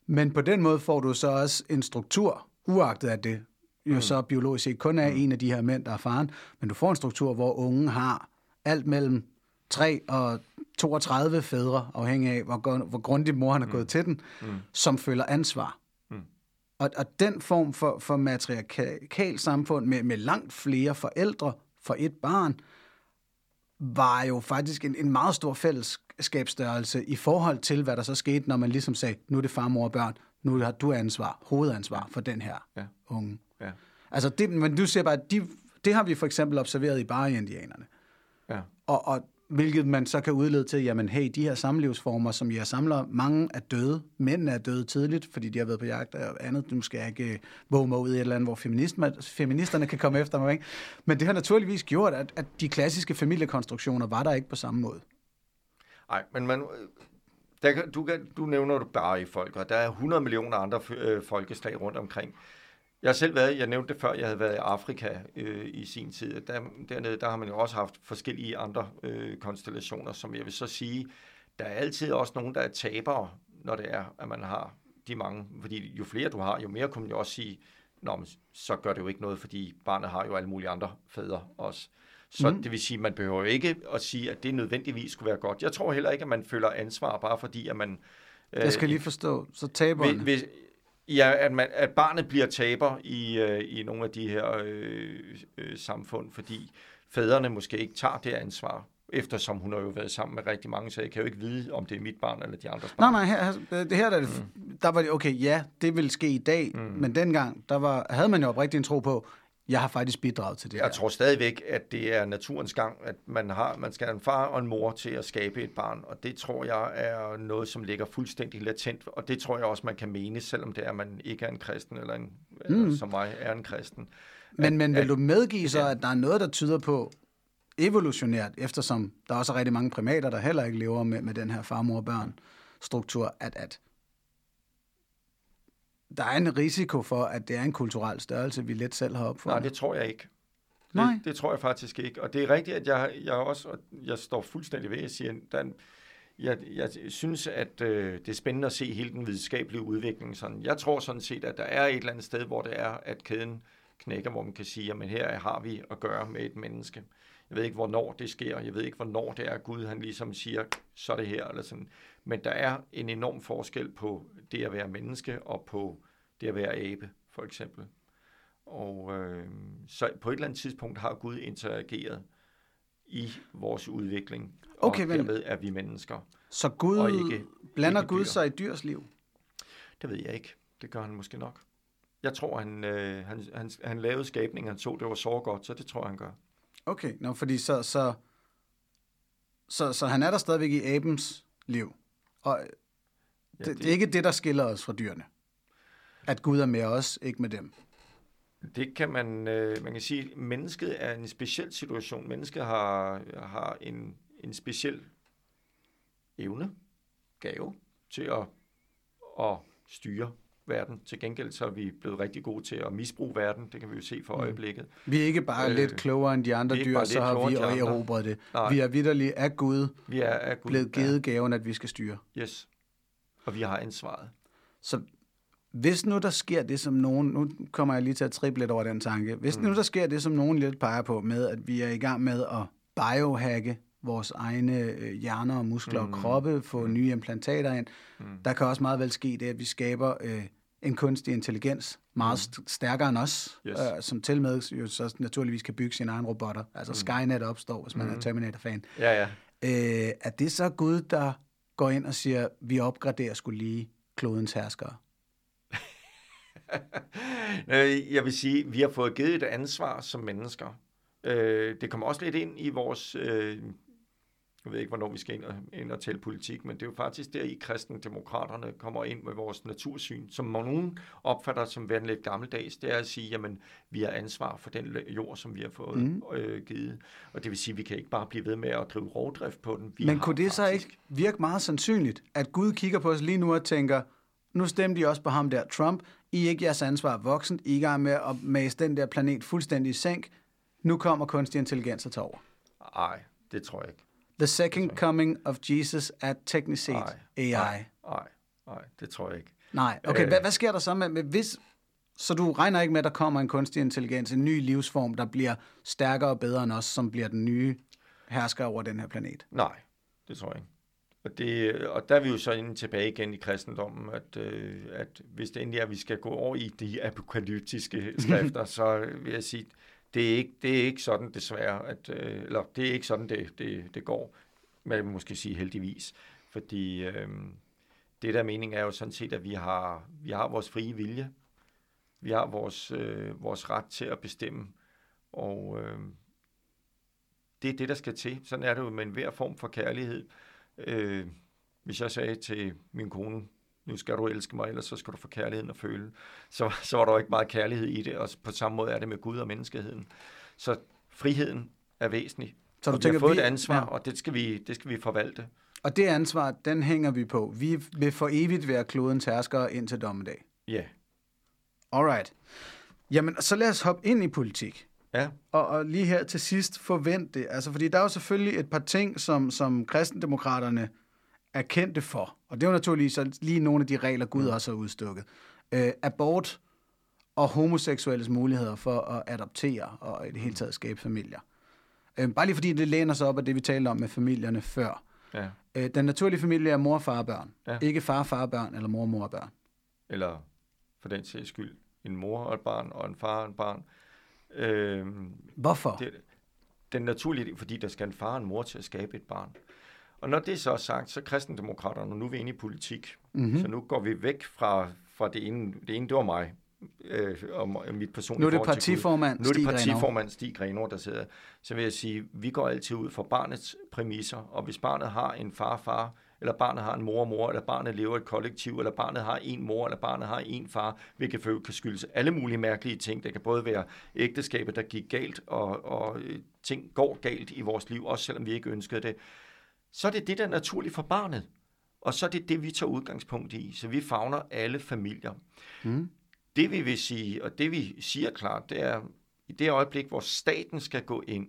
Men på den måde får du så også en struktur, uagtet at det jo mm. så biologisk set kun er mm. en af de her mænd, der er faren, men du får en struktur, hvor ungen har alt mellem 3 og 32 fædre, afhængig af, hvor, hvor grundigt mor han har gået til den, mm. som føler ansvar. Mm. Og, og den form for, for matriarkal samfund med, med langt flere forældre for et barn, var jo faktisk en, en meget stor fællesskabsstørrelse i forhold til, hvad der så skete, når man ligesom sagde, nu er det far, mor og børn, nu har du ansvar, hovedansvar for den her Ja. unge. Ja. Altså, det, men du ser bare, de, det har vi for eksempel observeret i Bari-indianerne. Ja. Og, og hvilket man så kan udlede til, jamen hey, de her samlivsformer, som jeg samler, mange er døde. Mændene er døde tidligt, fordi de har været på jagt og andet. Nu skal jeg ikke øh, våge mig ud i et eller andet, hvor feminister, feministerne kan komme efter mig. Ikke? Men det har naturligvis gjort, at, at de klassiske familiekonstruktioner var der ikke på samme måde. Nej, men man, øh, der, du, du nævner du bare i folk, og der er 100 millioner andre øh, folkeslag rundt omkring. Jeg har selv været, jeg nævnte det før, jeg havde været i Afrika øh, i sin tid. Der, dernede, der har man jo også haft forskellige andre øh, konstellationer, som jeg vil så sige, der er altid også nogen, der er tabere, når det er, at man har de mange. Fordi jo flere du har, jo mere kunne man jo også sige, Nå, men så gør det jo ikke noget, fordi barnet har jo alle mulige andre fædre også. Så Mm. det vil sige, at man behøver jo ikke at sige, at det nødvendigvis skulle være godt. Jeg tror heller ikke, at man føler ansvar, bare fordi, at man... Jeg skal lige forstå, så taberne. Hvis, hvis, ja, at, man, at barnet bliver taber i, øh, i nogle af de her øh, øh, samfund, fordi fædrene måske ikke tager det ansvar, eftersom hun har jo været sammen med rigtig mange, så jeg kan jo ikke vide, om det er mit barn eller de andres Nej, barn. nej, her, her- det her der, mm. der var det, okay, ja, det vil ske i dag, mm. men dengang, der var, havde man jo oprigtigt en tro på, jeg har faktisk bidraget til det Jeg her. tror stadigvæk, at det er naturens gang, at man, har, man skal have en far og en mor til at skabe et barn, og det tror jeg er noget, som ligger fuldstændig latent, og det tror jeg også, man kan mene, selvom det er, at man ikke er en kristen, eller, en, mm. eller som mig er en kristen. Men, men vil at- du medgive så, at der er noget, der tyder på evolutionært, eftersom der også er rigtig mange primater, der heller ikke lever med, med den her far, mor, børn struktur, at, at der er en risiko for, at det er en kulturel størrelse, vi let selv har opfundet. Nej, det tror jeg ikke. Nej. Det, det tror jeg faktisk ikke. Og det er rigtigt, at jeg, jeg også, og jeg står fuldstændig ved, at jeg siger, der, jeg, jeg synes, at øh, det er spændende at se hele den videnskabelige udvikling. Sådan. Jeg tror sådan set, at der er et eller andet sted, hvor det er, at kæden knækker, hvor man kan sige, at her har vi at gøre med et menneske. Jeg ved ikke, hvornår det sker. Jeg ved ikke, hvornår det er, at Gud han ligesom siger, så er det her. Eller sådan. Men der er en enorm forskel på det at være menneske og på det at være abe, for eksempel. Og øh, så på et eller andet tidspunkt har Gud interageret i vores udvikling, Okay, og derved er vi mennesker. Så Gud, Og ikke- blander ikke Gud dyr. sig i dyrs liv? Det ved jeg ikke. Det gør han måske nok. Jeg tror, han, øh, han, han, han lavede skabningen, han så, det var så godt, så det tror jeg, han gør. Okay, nå, fordi så, så, så, så han er der stadigvæk i abens liv. Og det, Ja, det, det er ikke det, der skiller os fra dyrene. At Gud er med os, ikke med dem. Det kan man, øh, man kan sige, at mennesket er en speciel situation. Mennesket har, har en, en speciel evne, gave til at, at styre verden. Til gengæld så er vi blevet rigtig gode til at misbruge verden. Det kan vi jo se for Mm. øjeblikket. Vi er ikke bare øh, lidt klogere end de andre dyr, så har vi andre. erobret det. Nej. Vi er vidderligt af Gud Vi er, er Gud. blevet givet gaven, at vi skal styre. Ja, yes. Og vi har ansvaret. Så hvis nu der sker det, som nogen... Nu kommer jeg lige til at triple lidt over den tanke. Hvis mm. nu der sker det, som nogen lidt peger på, med at vi er i gang med at biohacke vores egne øh, hjerner og muskler mm. og kroppe, få mm. nye implantater ind. Mm. Der kan også meget vel ske det, at vi skaber øh, en kunstig intelligens, meget st- stærkere end os, Yes. øh, som til med jo så naturligvis kan bygge sine egne robotter. Altså mm. Skynet opstår, hvis man mm. er Terminator-fan. Ja, ja. Øh, er det så Gud, der går ind og siger, vi opgraderer skulle lige klodens herskere? [LAUGHS] Øh, Jeg vil sige, vi har fået givet et ansvar som mennesker. Øh, Det kommer også lidt ind i vores... Jeg ved ikke, hvornår vi skal ind og, ind og tælle politik, men det er jo faktisk der i kristendemokraterne kommer ind med vores natursyn, som nogen opfatter som værende lidt gammeldags. Det er at sige, jamen, vi har ansvar for den jord, som vi har fået mm. øh, givet. Og det vil sige, at vi kan ikke bare blive ved med at drive rovdrift på den. Vi Men kunne det så faktisk- ikke virke meget sandsynligt, at Gud kigger på os lige nu og tænker, nu stemte de også på ham der, Trump, I er ikke jeres ansvar voksent, I er i gang med at mase den der planet fuldstændig i sænk, nu kommer kunstig intelligens at tage over. Nej, det tror jeg ikke. The second coming of Jesus at Technicate Nej, AI. Nej, nej, det tror jeg ikke. Nej, okay, Øh. hvad, hvad sker der så med, med hvis... Så du regner ikke med, at der kommer en kunstig intelligens, en ny livsform, der bliver stærkere og bedre end os, som bliver den nye hersker over den her planet? Nej, det tror jeg ikke. Og, det, og der er vi jo så inde tilbage igen i kristendommen, at, øh, at hvis det endelig er, at vi skal gå over i de apokalyptiske [LAUGHS] skrifter, så vil jeg sige, det er ikke, det er ikke sådan desværre, at, øh, eller det er ikke sådan, det, det, det går. man vil måske sige heldigvis, fordi øh, det der mening er jo sådan set, at vi har, vi har vores frie vilje. Vi har vores, øh, vores ret til at bestemme, og øh, det er det, der skal til. Sådan er det jo med enhver form for kærlighed. Øh, hvis jeg sagde til min kone, nu skal du elske mig, ellers så skal du få kærligheden at føle, så, så var der jo ikke meget kærlighed i det, og på samme måde er det med Gud og menneskeheden. Så friheden er væsentlig. Så du og vi tænker, har fået vi- et ansvar, ja. og det skal, vi, det skal vi forvalte. Og det ansvar, den hænger vi på. Vi vil for evigt være klodens herskere indtil dommedag. Ja. Alright. Jamen, så lad os hoppe ind i politik. Ja. Og, og lige her til sidst forvente det. Altså, fordi der er jo selvfølgelig et par ting, som, som kristendemokraterne er kendte for. Og det er jo naturligvis så lige nogle af de regler, Gud Mm. også har udstukket. Øh, abort og homoseksuelles muligheder for at adoptere og i det hele taget skabe familier. Øh, bare lige fordi det læner sig op af det, vi talte om med familierne før. ja. Øh, den naturlige familie er mor far og børn. Ja. Ikke far far og børn, eller mor mor og børn. Eller for den sags skyld, en mor og et barn, og en far og et barn. Øh, Hvorfor? Det, den naturlige, fordi der skal en far og en mor til at skabe et barn. Og når det så er sagt, så er kristendemokraterne, nu er vi inde i politik, Mhm. mm-hmm. så nu går vi væk fra, fra det ene, det ene, det var mig, øh, og og mit personlige Nu er det partiformand Nu er det partiformand Stig Grenaa, der sidder. Så vil jeg sige, vi går altid ud fra barnets præmisser, og hvis barnet har en far far, eller barnet har en mor mor, eller barnet lever i et kollektiv, eller barnet har en mor, eller barnet har en far, hvilket kan skyldes alle mulige mærkelige ting. Det kan både være ægteskabet, der gik galt, og, og øh, ting går galt i vores liv, også selvom vi ikke ønskede det. Så er det det, der er naturligt for barnet. Og så er det det, vi tager udgangspunkt i. Så vi fagner alle familier. Mm. Det vi vil sige, og det vi siger klart, det er, i det øjeblik, hvor staten skal gå ind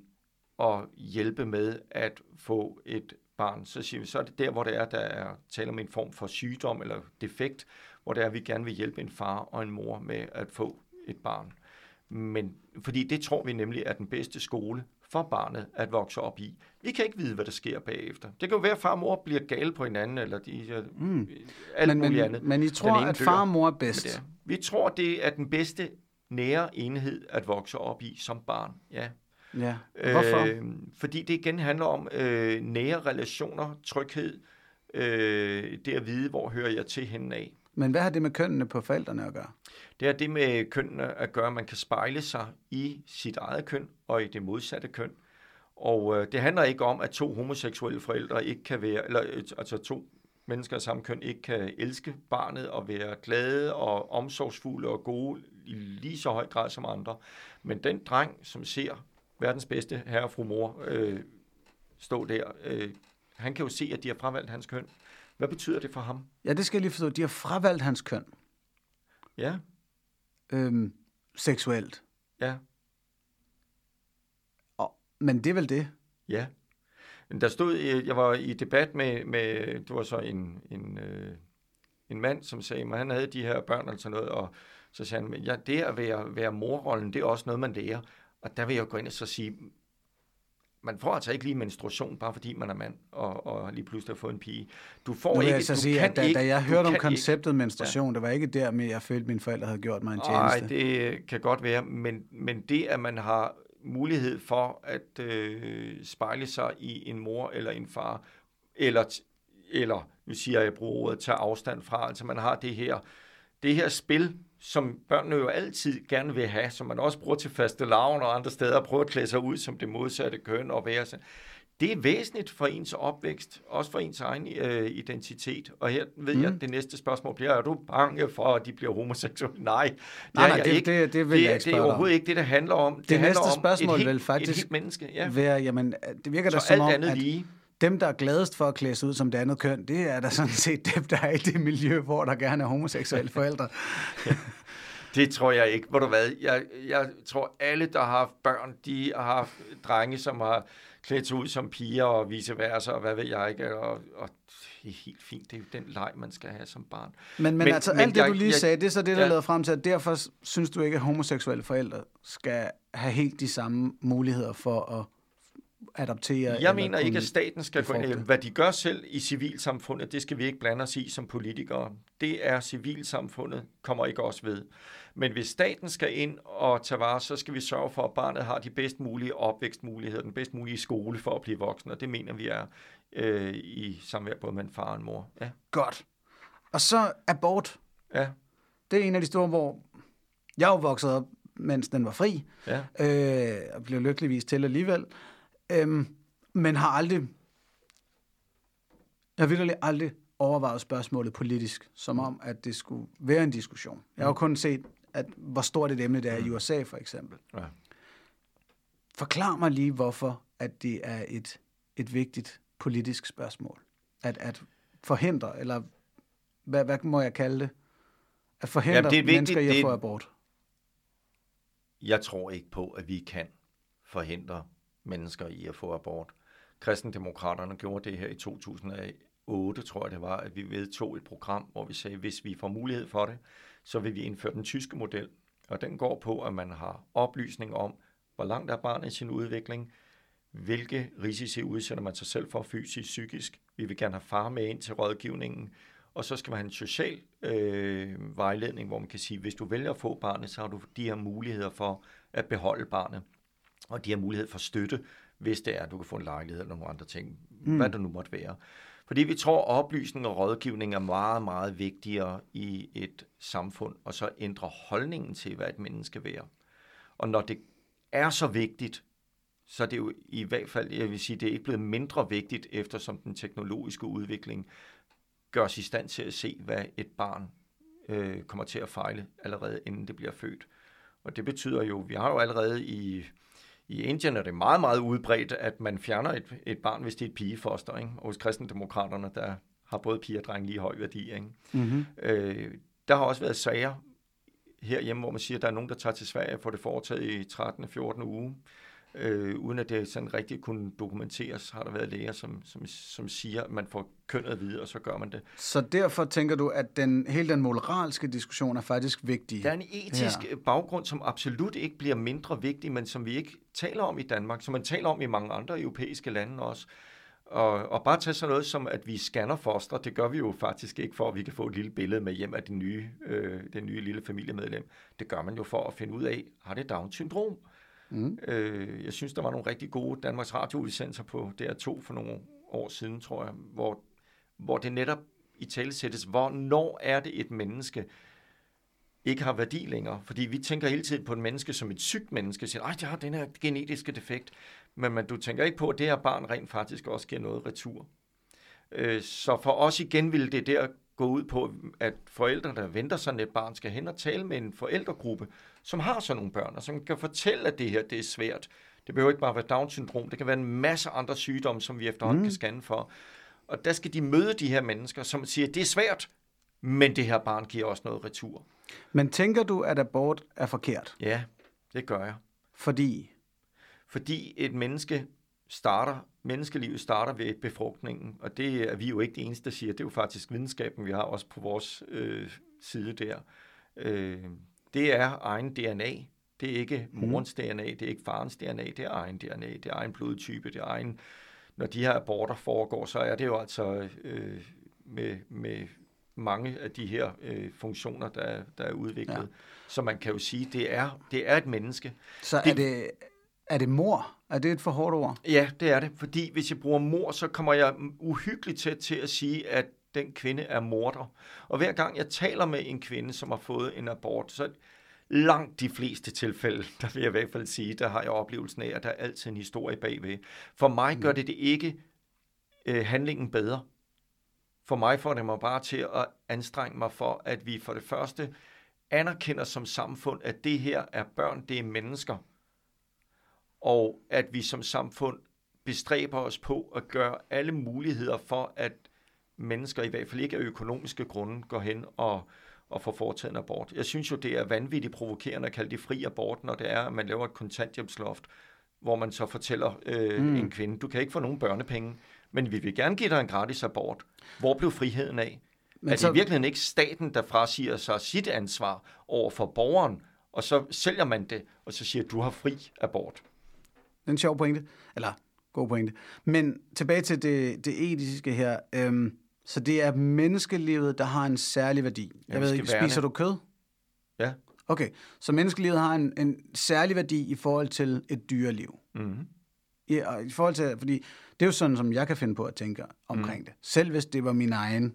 og hjælpe med at få et barn, så siger vi, så er det der, hvor det er, der er tale om en form for sygdom eller defekt, hvor det er, at vi gerne vil hjælpe en far og en mor med at få et barn. Men fordi det tror vi nemlig er den bedste skole for barnet at vokse op i. Vi kan ikke vide, hvad der sker bagefter. Det kan jo være, at far og mor bliver gale på hinanden, eller de, mm. alt men, muligt men, andet. Men I tror, at far og mor er bedst? Det er. Vi tror, det er den bedste nære enhed at vokse op i som barn. Ja. Ja. Hvorfor? Øh, fordi det igen handler om øh, nære relationer, tryghed, øh, det at vide, hvor hører jeg til hende af. Men hvad har det med kønnene på forældrene at gøre? Det har det med kønnene at gøre, at man kan spejle sig i sit eget køn og i det modsatte køn. Og øh, det handler ikke om, at to homoseksuelle forældre ikke kan være, eller øh, altså to mennesker af samme køn ikke kan elske barnet og være glade og omsorgsfulde og gode i lige så høj grad som andre. Men den dreng, som ser verdens bedste herre og fru mor øh, stå der, øh, han kan jo se, at de har fravalgt hans køn. Hvad betyder det for ham? Ja, det skal jeg lige forstå. De har fravalgt hans køn. Ja. Øhm, seksuelt. Ja. Og, men det er vel det? Ja. Der stod, jeg var i debat med, med det var så en, en, øh, en mand, som sagde, at han havde de her børn og sådan noget, og så sagde han, ja, det at være, være morrollen, det er også noget, man lærer. Og der vil jeg gå ind og så sige, man får altså ikke lige menstruation, bare fordi man er mand, og, og lige pludselig har fået en pige. Du får nu ikke, jeg så du sige, kan at da, ikke, da jeg hørte om konceptet ikke. menstruation, ja. det var ikke der med, jeg følte, at mine forældre havde gjort mig en tjeneste. Nej, det kan godt være, men, men det, at man har mulighed for at øh, spejle sig i en mor eller en far, eller, eller nu siger jeg, jeg bruger ordet, tage afstand fra, altså man har det her, det her spil, som børnene jo altid gerne vil have, som man også bruger til faste lavn og andre steder, prøver at klæde sig ud som det modsatte køn og være sådan. Det er væsentligt for ens opvækst, også for ens egen øh, identitet. Og her ved mm. jeg, at det næste spørgsmål bliver, er du bange for, at de bliver homoseksuelle? [LAUGHS] Nej, det nej, nej, det, ikke. det, det, vil det, jeg ikke det er overhovedet ikke det, der handler om. Det, det handler næste om spørgsmål et vil faktisk et helt menneske. Ja. være, jamen, det virker da som alt om, andet at lige. Dem, der er gladest for at klæde sig ud som det andet køn, det er da sådan [LAUGHS] set dem, der er i det miljø, hvor der gerne er homoseksuelle forældre. [LAUGHS] Det tror jeg ikke. Hvor du hvad? Jeg, jeg tror, alle, der har haft børn, de har haft drenge, som har klædt sig ud som piger og vice versa, og hvad ved jeg ikke. Og, og det er helt fint. Det er jo den leg, man skal have som barn. Men, men, men altså, men alt det, jeg, du lige jeg, sagde, det er så det, der ja. leder frem til, at derfor synes du ikke, at homoseksuelle forældre skal have helt de samme muligheder for at adoptere? Jeg mener ikke, at staten skal gå ind. Hvad de gør selv i civilsamfundet, det skal vi ikke blande os i som politikere. Det er civilsamfundet, kommer ikke også ved. Men hvis staten skal ind og tage vare, så skal vi sørge for, at barnet har de bedst mulige opvækstmuligheder, den bedst mulige skole for at blive voksen, og det mener vi er øh, i samvær både med en far og en mor. Ja. Godt. Og så abort. Ja. Det er en af de store, hvor jeg er jo vokset op, mens den var fri, ja. øh, og blev lykkeligvis til alligevel. Øhm, men har aldrig, jeg har virkelig aldrig overvejet spørgsmålet politisk, som om, at det skulle være en diskussion. Jeg har jo kun set, at hvor stort et emne det er i mm. USA, for eksempel. Ja. Forklar mig lige, hvorfor at det er et, et vigtigt politisk spørgsmål. At, at forhindre, eller hvad, hvad må jeg kalde det? At forhindre Jamen, det er vigtigt, mennesker i at få abort. Jeg tror ikke på, at vi kan forhindre mennesker i at få abort. Kristendemokraterne gjorde det her i 2008, tror jeg det var, at vi vedtog et program, hvor vi sagde, at hvis vi får mulighed for det, så vil vi indføre den tyske model. Og den går på, at man har oplysning om, hvor langt er barnet i sin udvikling, hvilke risici udsætter man sig selv for fysisk, psykisk. Vi vil gerne have far med ind til rådgivningen, og så skal man have en social øh, vejledning, hvor man kan sige, hvis du vælger at få barnet, så har du de her muligheder for at beholde barnet og de har mulighed for støtte, hvis det er, at du kan få en lejlighed eller nogle andre ting, mm. hvad det nu måtte være. Fordi vi tror, at oplysning og rådgivning er meget, meget vigtigere i et samfund, og så ændre holdningen til, hvad et menneske vil være. Og når det er så vigtigt, så er det jo i hvert fald, jeg vil sige, det er ikke blevet mindre vigtigt, eftersom den teknologiske udvikling gør os i stand til at se, hvad et barn øh, kommer til at fejle allerede inden det bliver født. Og det betyder jo, vi har jo allerede i i Indien er det meget, meget udbredt, at man fjerner et, et barn, hvis det er et pigefoster. Ikke? Og hos kristendemokraterne, der har både piger og drenge lige høj værdi. Ikke? Mm-hmm. Øh, der har også været sager herhjemme, hvor man siger, at der er nogen, der tager til Sverige og får det foretaget i 13. 14. uge, øh, uden at det sådan rigtig kunne dokumenteres, har der været læger, som, som, som siger, at man får kønnet at vide, og så gør man det. Så derfor tænker du, at den, hele den moralske diskussion er faktisk vigtig? Der er en etisk her. baggrund, som absolut ikke bliver mindre vigtig, men som vi ikke taler om i Danmark, som man taler om i mange andre europæiske lande også. Og, og bare tage sådan noget som, at vi scanner foster, det gør vi jo faktisk ikke for, at vi kan få et lille billede med hjem af den nye, øh, den nye lille familiemedlem. Det gør man jo for at finde ud af, har det Down-syndrom? Mm. Øh, jeg synes, der var nogle rigtig gode Danmarks Radio-udsendelser på DR2 for nogle år siden, tror jeg, hvor, hvor det netop i tale sættes, hvornår er det et menneske, ikke har værdi længere. Fordi vi tænker hele tiden på et menneske som et sygt menneske, siger, at det har den her genetiske defekt. Men man, du tænker ikke på, at det her barn rent faktisk også giver noget retur. Øh, så for os igen ville det der gå ud på, at forældre, der venter sådan et barn, skal hen og tale med en forældregruppe, som har sådan nogle børn, og som kan fortælle, at det her det er svært. Det behøver ikke bare være Down-syndrom, det kan være en masse andre sygdomme, som vi efterhånden mm. kan scanne for. Og der skal de møde de her mennesker, som siger, at det er svært, men det her barn giver også noget retur. Men tænker du, at abort er forkert? Ja, det gør jeg. Fordi? Fordi et menneske starter, menneskelivet starter ved befrugtningen, og det er vi jo ikke det eneste, der siger. Det er jo faktisk videnskaben, vi har også på vores øh, side der. Øh, det er egen DNA. Det er ikke mhm. morens mm. DNA, det er ikke farens DNA, det er egen DNA, det er egen blodtype, det er egen... Når de her aborter foregår, så er det jo altså øh, med, med mange af de her øh, funktioner, der, der er udviklet. Ja. Så man kan jo sige, det er, det er et menneske. Så det, er, det, er det mor? Er det et for hårdt ord? Ja, det er det. Fordi hvis jeg bruger mor, så kommer jeg uhyggeligt tæt til at sige, at den kvinde er morder. Og hver gang jeg taler med en kvinde, som har fået en abort, så langt de fleste tilfælde, [LAUGHS] der vil jeg i hvert fald sige, der har jeg oplevelsen af, at der er altid en historie bagved. For mig gør mm. det det ikke øh, handlingen bedre. For mig får det mig bare til at anstrenge mig for, at vi for det første anerkender som samfund, at det her er børn, det er mennesker. Og at vi som samfund bestræber os på at gøre alle muligheder for, at mennesker, i hvert fald ikke af økonomiske grunde, går hen og, og får foretaget en abort. Jeg synes jo, det er vanvittigt provokerende at kalde det fri abort, når det er, at man laver et kontanthjælpsloft, hvor man så fortæller øh, mm. en kvinde, du kan ikke få nogen børnepenge, men vi vil gerne give dig en gratis abort. Hvor blev friheden af? Men er det så... i virkeligheden ikke staten, der frasiger sig sit ansvar over for borgeren, og så sælger man det, og så siger, du har fri abort? Det er en sjov pointe, eller god pointe. Men tilbage til det, det etiske her. Øhm, så det er menneskelivet, der har en særlig værdi. Jeg ved ikke, spiser du kød? Ja. Okay, så menneskelivet har en, en særlig værdi i forhold til et dyreliv. Mm-hmm. I, i forhold til, fordi det er jo sådan, som jeg kan finde på at tænke omkring mm. det. Selv hvis det var min egen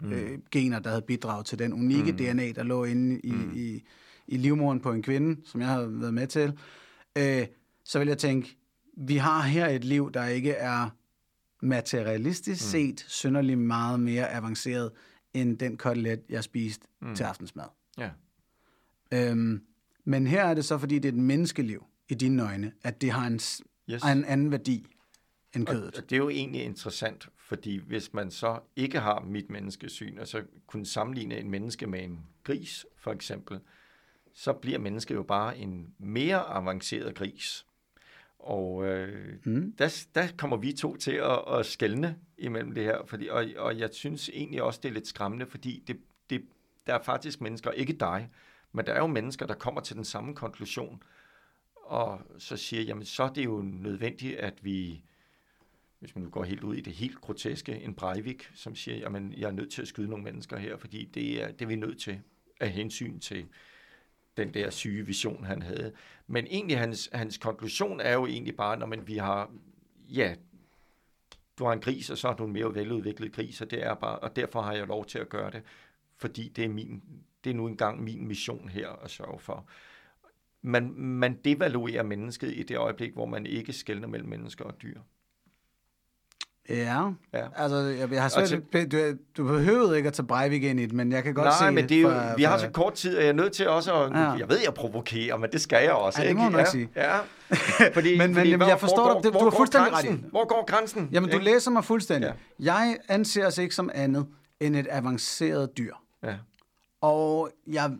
mm. øh, gener, der havde bidraget til den unikke mm. DNA, der lå inde i, mm. i, i livmoren på en kvinde, som jeg har været med til, øh, så vil jeg tænke, vi har her et liv, der ikke er materialistisk mm. set synderligt meget mere avanceret end den kotelet, jeg spiste mm. til aftensmad. Ja. Øhm, men her er det så, fordi det er et menneskeliv i dine øjne, at det har en, yes. en anden værdi end kødet. Og, og det er jo egentlig interessant, fordi hvis man så ikke har mit menneskesyn, og så kunne sammenligne en menneske med en gris, for eksempel, så bliver mennesket jo bare en mere avanceret gris. Og øh, mm. der, der kommer vi to til at, at skælne imellem det her, fordi, og, og jeg synes egentlig også, det er lidt skræmmende, fordi det, det, der er faktisk mennesker, ikke dig, men der er jo mennesker, der kommer til den samme konklusion, og så siger, jamen så er det jo nødvendigt, at vi, hvis man nu går helt ud i det helt groteske, en Breivik, som siger, jamen jeg er nødt til at skyde nogle mennesker her, fordi det er, det er vi nødt til af hensyn til den der syge vision, han havde. Men egentlig hans, hans konklusion er jo egentlig bare, når man, vi har, ja, du har en gris, og så har du en mere veludviklet gris, og, det er bare, og derfor har jeg lov til at gøre det, fordi det er, min, det er nu engang min mission her at sørge for. Man, man devaluerer mennesket i det øjeblik, hvor man ikke skældner mellem mennesker og dyr. Ja, Ja. altså jeg, jeg har svært, til- du, du behøvede ikke at tage Breivik ind i det, men jeg kan godt Nej, se men det er jo, fra- vi har så kort tid, og jeg er nødt til også at... Ja. Jeg ved, jeg provokerer, men det skal jeg også. Ja, det må nok ja, sige. Ja. [LAUGHS] Fordi, Men- men fordi, jamen, jeg forstår hvor, dig. Det- hvor du har fuldstændig ret i grænsen? Hvor går grænsen? Jamen, du Ikke? læser mig fuldstændig. Ja. Jeg anser os ikke som andet end et avanceret dyr. Ja, Og jeg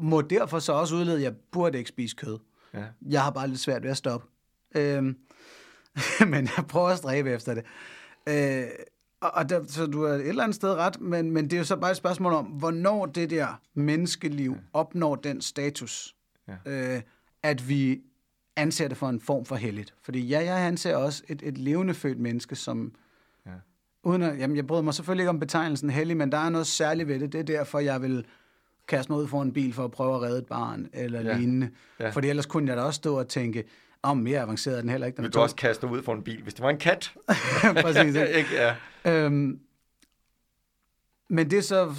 må derfor så også udlede, at jeg burde ikke spise kød. ja. Jeg har bare lidt svært ved at stoppe. Øhm, [LAUGHS] men jeg prøver at stræbe efter det. Øh, og, og der, så du er et eller andet sted ret, men, men det er jo så bare et spørgsmål om, hvornår det der menneskeliv opnår den status, Ja. øh, at vi anser det for en form for helligt. Fordi ja, jeg anser også et, et levende født menneske som... Ja. Uden at, jamen, jeg bryder mig selvfølgelig ikke om betegnelsen hellig, men der er noget særligt ved det. Det er derfor, jeg vil kaste mig ud for en bil for at prøve at redde et barn eller Ja. ja. lignende. Ja. Ja. Fordi ellers kunne jeg da også stå og tænke, om mere avanceret er den heller ikke. Den Vil du også kaste ud for en bil, hvis det var en kat? [LAUGHS] Præcis, [LAUGHS] ikke? Ja. Øhm, men det så...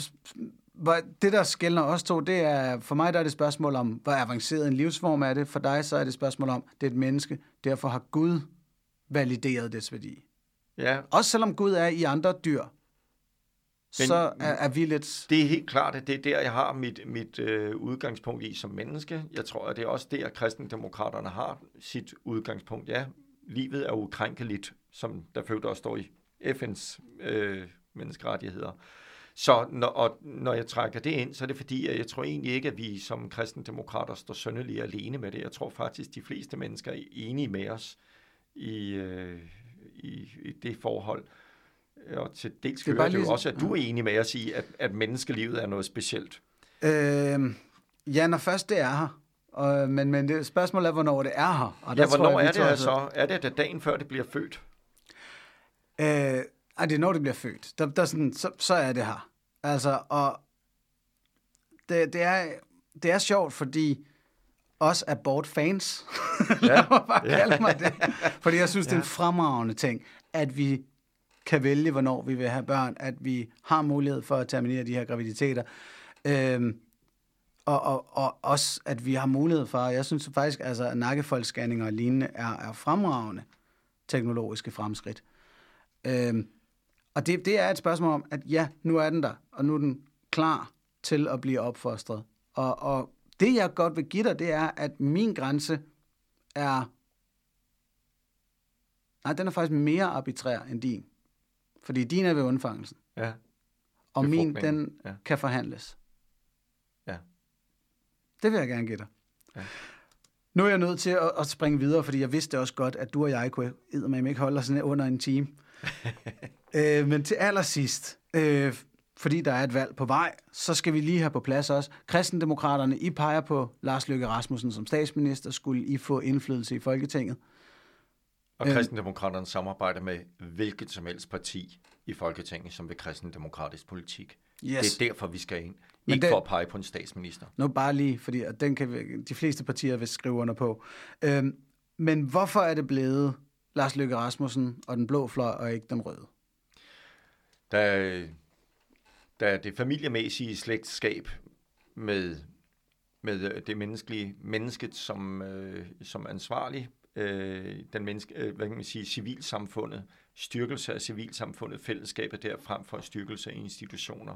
Det, der skældner os to, det er... For mig der er det et spørgsmål om, hvor avanceret en livsform er det. For dig så er det et spørgsmål om, det er et menneske. Derfor har Gud valideret dets værdi. ja, Også selvom Gud er i andre dyr, Men- så er, er vi lidt... det er helt klart, at det er der, jeg har mit, mit øh, udgangspunkt i som menneske. Jeg tror, at det er også der, kristendemokraterne har sit udgangspunkt. Ja, livet er ukrænkeligt, som der øvrigt også står i FN's øh, menneskerettigheder. Så når, og når jeg trækker det ind, så er det fordi, at jeg tror egentlig ikke, at vi som kristendemokrater står sønderlig alene med det. Jeg tror faktisk, at de fleste mennesker er enige med os i, øh, i, i det forhold. Og til dels Det er hører jeg det jo også, at du er enig med os i, at, at menneskelivet er noget specielt. Øh, ja, når først det er her. Og, men, men det spørgsmålet er, hvornår det er her. Og Ja, tror hvornår jeg, vi er det altså- så? Er det da dagen før det bliver født? Øh, ej, det er når det bliver født. Der, der er sådan, så, så er det her. Altså, og det, det, er, det er sjovt, fordi os abort-fans, [LAUGHS] ja. lad mig bare Ja. kalde mig det, [LAUGHS] fordi jeg synes, ja. det er en fremragende ting, at vi kan vælge, hvornår vi vil have børn, at vi har mulighed for at terminere de her graviditeter, øhm, og, og, og også, at vi har mulighed for, jeg synes faktisk, altså, at nakkefoldsscanninger og lignende er, er fremragende teknologiske fremskridt. Øhm, og det, det er et spørgsmål om, at ja, nu er den der, og nu er den klar til at blive opfostret. Og, og det, jeg godt vil give dig, det er, at min grænse er... Nej, den er faktisk mere arbitrær end din. Fordi din er ved undfangelsen. Ja. Og min, den ja. kan forhandles. Ja. Det vil jeg gerne give dig. Ja. Nu er jeg nødt til at, at springe videre, fordi jeg vidste også godt, at du og jeg kunne eddermame ikke holde os under en time. [LAUGHS] øh, men til allersidst, øh, fordi der er et valg på vej, så skal vi lige have på plads også. Kristendemokraterne, I peger på Lars Løkke Rasmussen som statsminister. Skulle I få indflydelse i Folketinget? Og kristendemokraterne samarbejder med hvilket som helst parti i Folketinget, som vil kristendemokratisk politik. Yes. Det er derfor, vi skal ind. Men Ikke det- for at pege på en statsminister. Nu bare lige, fordi den kan vi, de fleste partier vil skrive under på. Øhm, men hvorfor er det blevet Lars Løkke Rasmussen og den blå fløj, og ikke den røde? Der, der er det familiemæssige slægtskab med, med det menneskelige, mennesket som, øh, som ansvarlig, øh, den menneske, øh, hvad kan man sige, civilsamfundet, styrkelse af civilsamfundet, fællesskabet der frem for styrkelse af institutioner,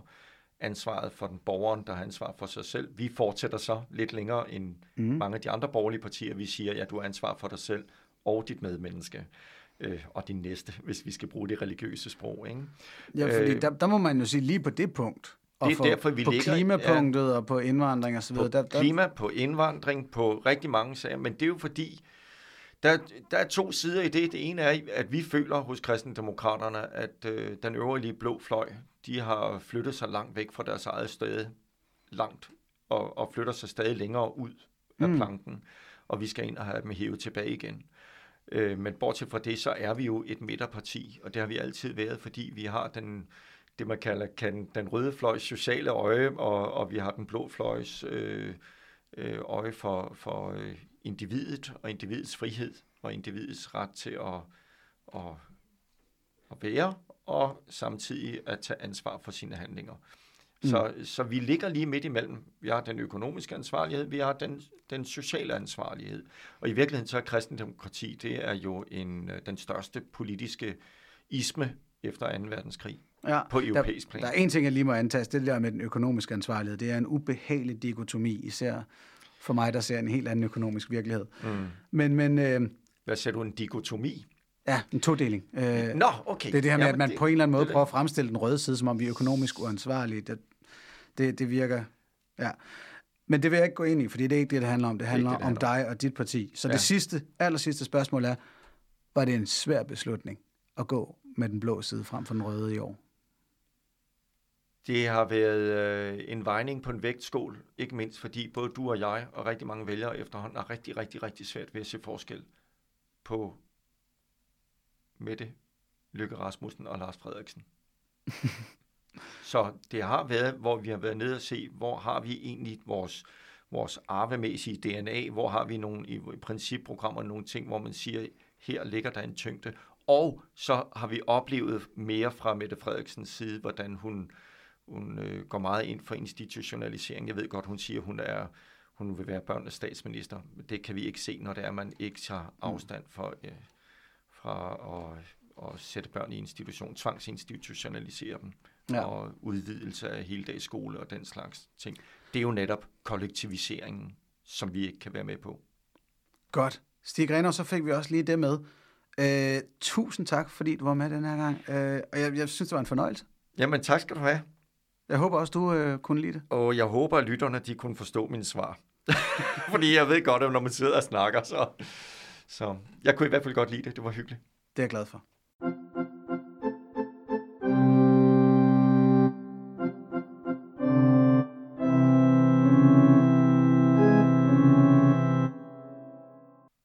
ansvaret for den borgeren, der har ansvar for sig selv. Vi fortsætter så lidt længere end mm. mange af de andre borgerlige partier. Vi siger, ja, du har ansvar for dig selv og dit medmenneske øh, og din næste, hvis vi skal bruge det religiøse sprog. Ikke? Ja, fordi Øh, der, der må man jo sige lige på det punkt, og Det er for, derfor, vi på ligger- klimapunktet ja. og på indvandring og så på videre. Der, der, klima, på indvandring, på rigtig mange sager, men det er jo fordi, der, der er to sider i det. Det ene er, at vi føler hos kristendemokraterne, at øh, den øvrige blå fløj, de har flyttet sig langt væk fra deres eget sted, langt, og, og flytter sig stadig længere ud af mm. planken, og vi skal ind og have dem hævet tilbage igen. Øh, men bortset fra det, så er vi jo et midterparti, og det har vi altid været, fordi vi har den, det, man kalder kan, den røde fløjs sociale øje, og, og vi har den blå fløjs øh, øh, øje for, for øh, individet og individets frihed og individets ret til at, at, at være og samtidig at tage ansvar for sine handlinger. Mm. Så, så vi ligger lige midt imellem. Vi har den økonomiske ansvarlighed, vi har den, den sociale ansvarlighed. Og i virkeligheden så er kristendemokrati, det er jo en, øh, den største politiske isme efter 2. verdenskrig Ja, på europæisk der, plan. Der er en ting, jeg lige må antaste, det der med den økonomiske ansvarlighed. Det er en ubehagelig dikotomi, især for mig, der ser en helt anden økonomisk virkelighed. Mm. Men, men øh, Hvad siger du, en dikotomi? ja, en todeling. Øh, Nå, okay. det er det her med, Jamen, at man det- på en eller anden måde det- prøver at fremstille den røde side, som om vi er økonomisk uansvarlige. Det, det, det virker... Ja. Men det vil jeg ikke gå ind i, fordi det er ikke det, det handler om. Det handler det, det om handler dig og dit parti. Så Ja. det sidste, aller sidste spørgsmål er, var det en svær beslutning at gå med den blå side frem for den røde i år? Det har været øh, en vejning på en vægtskål, ikke mindst fordi både du og jeg og rigtig mange vælgere efterhånden har rigtig, rigtig, rigtig svært ved at se forskel på Mette Lykke Rasmussen og Lars Frederiksen. [LAUGHS] Så det har været, hvor vi har været nede og se, hvor har vi egentlig vores, vores arvemæssige DNA, hvor har vi nogle i, i principprogrammer nogle ting, hvor man siger, her ligger der en tyngde. Og så har vi oplevet mere fra Mette Frederiksens side, hvordan hun, hun øh, går meget ind for institutionalisering. Jeg ved godt, hun siger, hun er hun vil være børnenes statsminister, men det kan vi ikke se, når det er, at man ikke tager afstand for, øh, fra at, at sætte børn i institution, tvangsinstitutionalisere dem, Ja. og udvidelse af heldags skole og den slags ting. Det er jo netop kollektiviseringen, som vi ikke kan være med på. Godt. Stig Renner, så fik vi også lige det med. Øh, tusind tak, fordi du var med den her gang. Øh, og jeg, jeg synes, det var en fornøjelse. Jamen tak skal du have, Jeg håber også, du øh, kunne lide det. og jeg håber, at lytterne de kunne forstå mine svar. [LAUGHS] Fordi jeg ved godt, at når man sidder og snakker, så... Så jeg kunne i hvert fald godt lide det. Det var hyggeligt. Det er jeg glad for.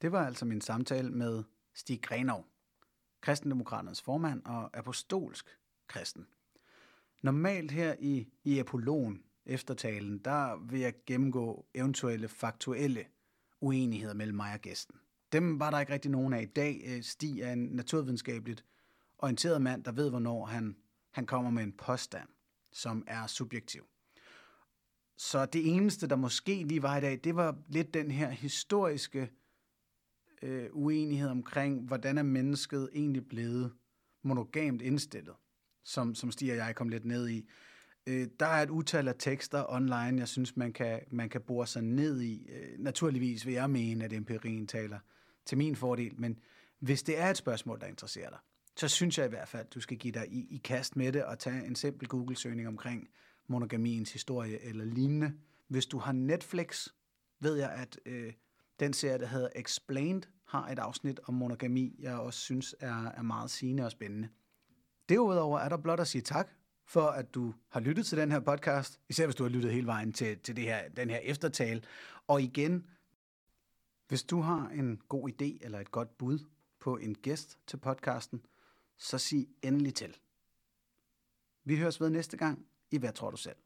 Det var altså min samtale med Stig Grenov, kristendemokraternes formand og apostolsk kristen. Normalt her i, i Apollon, eftertalen, der vil jeg gennemgå eventuelle faktuelle uenigheder mellem mig og gæsten. Dem var der ikke rigtig nogen af i dag. Øh, Stig er en naturvidenskabeligt orienteret mand, der ved, hvornår han, han kommer med en påstand, som er subjektiv. Så det eneste, der måske lige var i dag, det var lidt den her historiske øh, uenighed omkring, hvordan er mennesket egentlig blevet monogamt indstillet, som, som Stig og jeg kom lidt ned i. Øh, der er et utal af tekster online, jeg synes, man kan, man kan bore sig ned i. Øh, naturligvis vil jeg mene, at empirien taler til min fordel, men hvis det er et spørgsmål, der interesserer dig, så synes jeg i hvert fald, at du skal give dig i, i kast med det og tage en simpel Google-søgning omkring monogamiens historie eller lignende. Hvis du har Netflix, ved jeg, at øh, den serie, der hedder Explained, har et afsnit om monogami, jeg også synes er, er meget sigende og spændende. Derudover er der blot at sige tak for, at du har lyttet til den her podcast, især hvis du har lyttet hele vejen til, til det her, den her eftertale. Og igen, hvis du har en god idé eller et godt bud på en gæst til podcasten, så sig endelig til. Vi høres ved næste gang i Hvad tror du selv?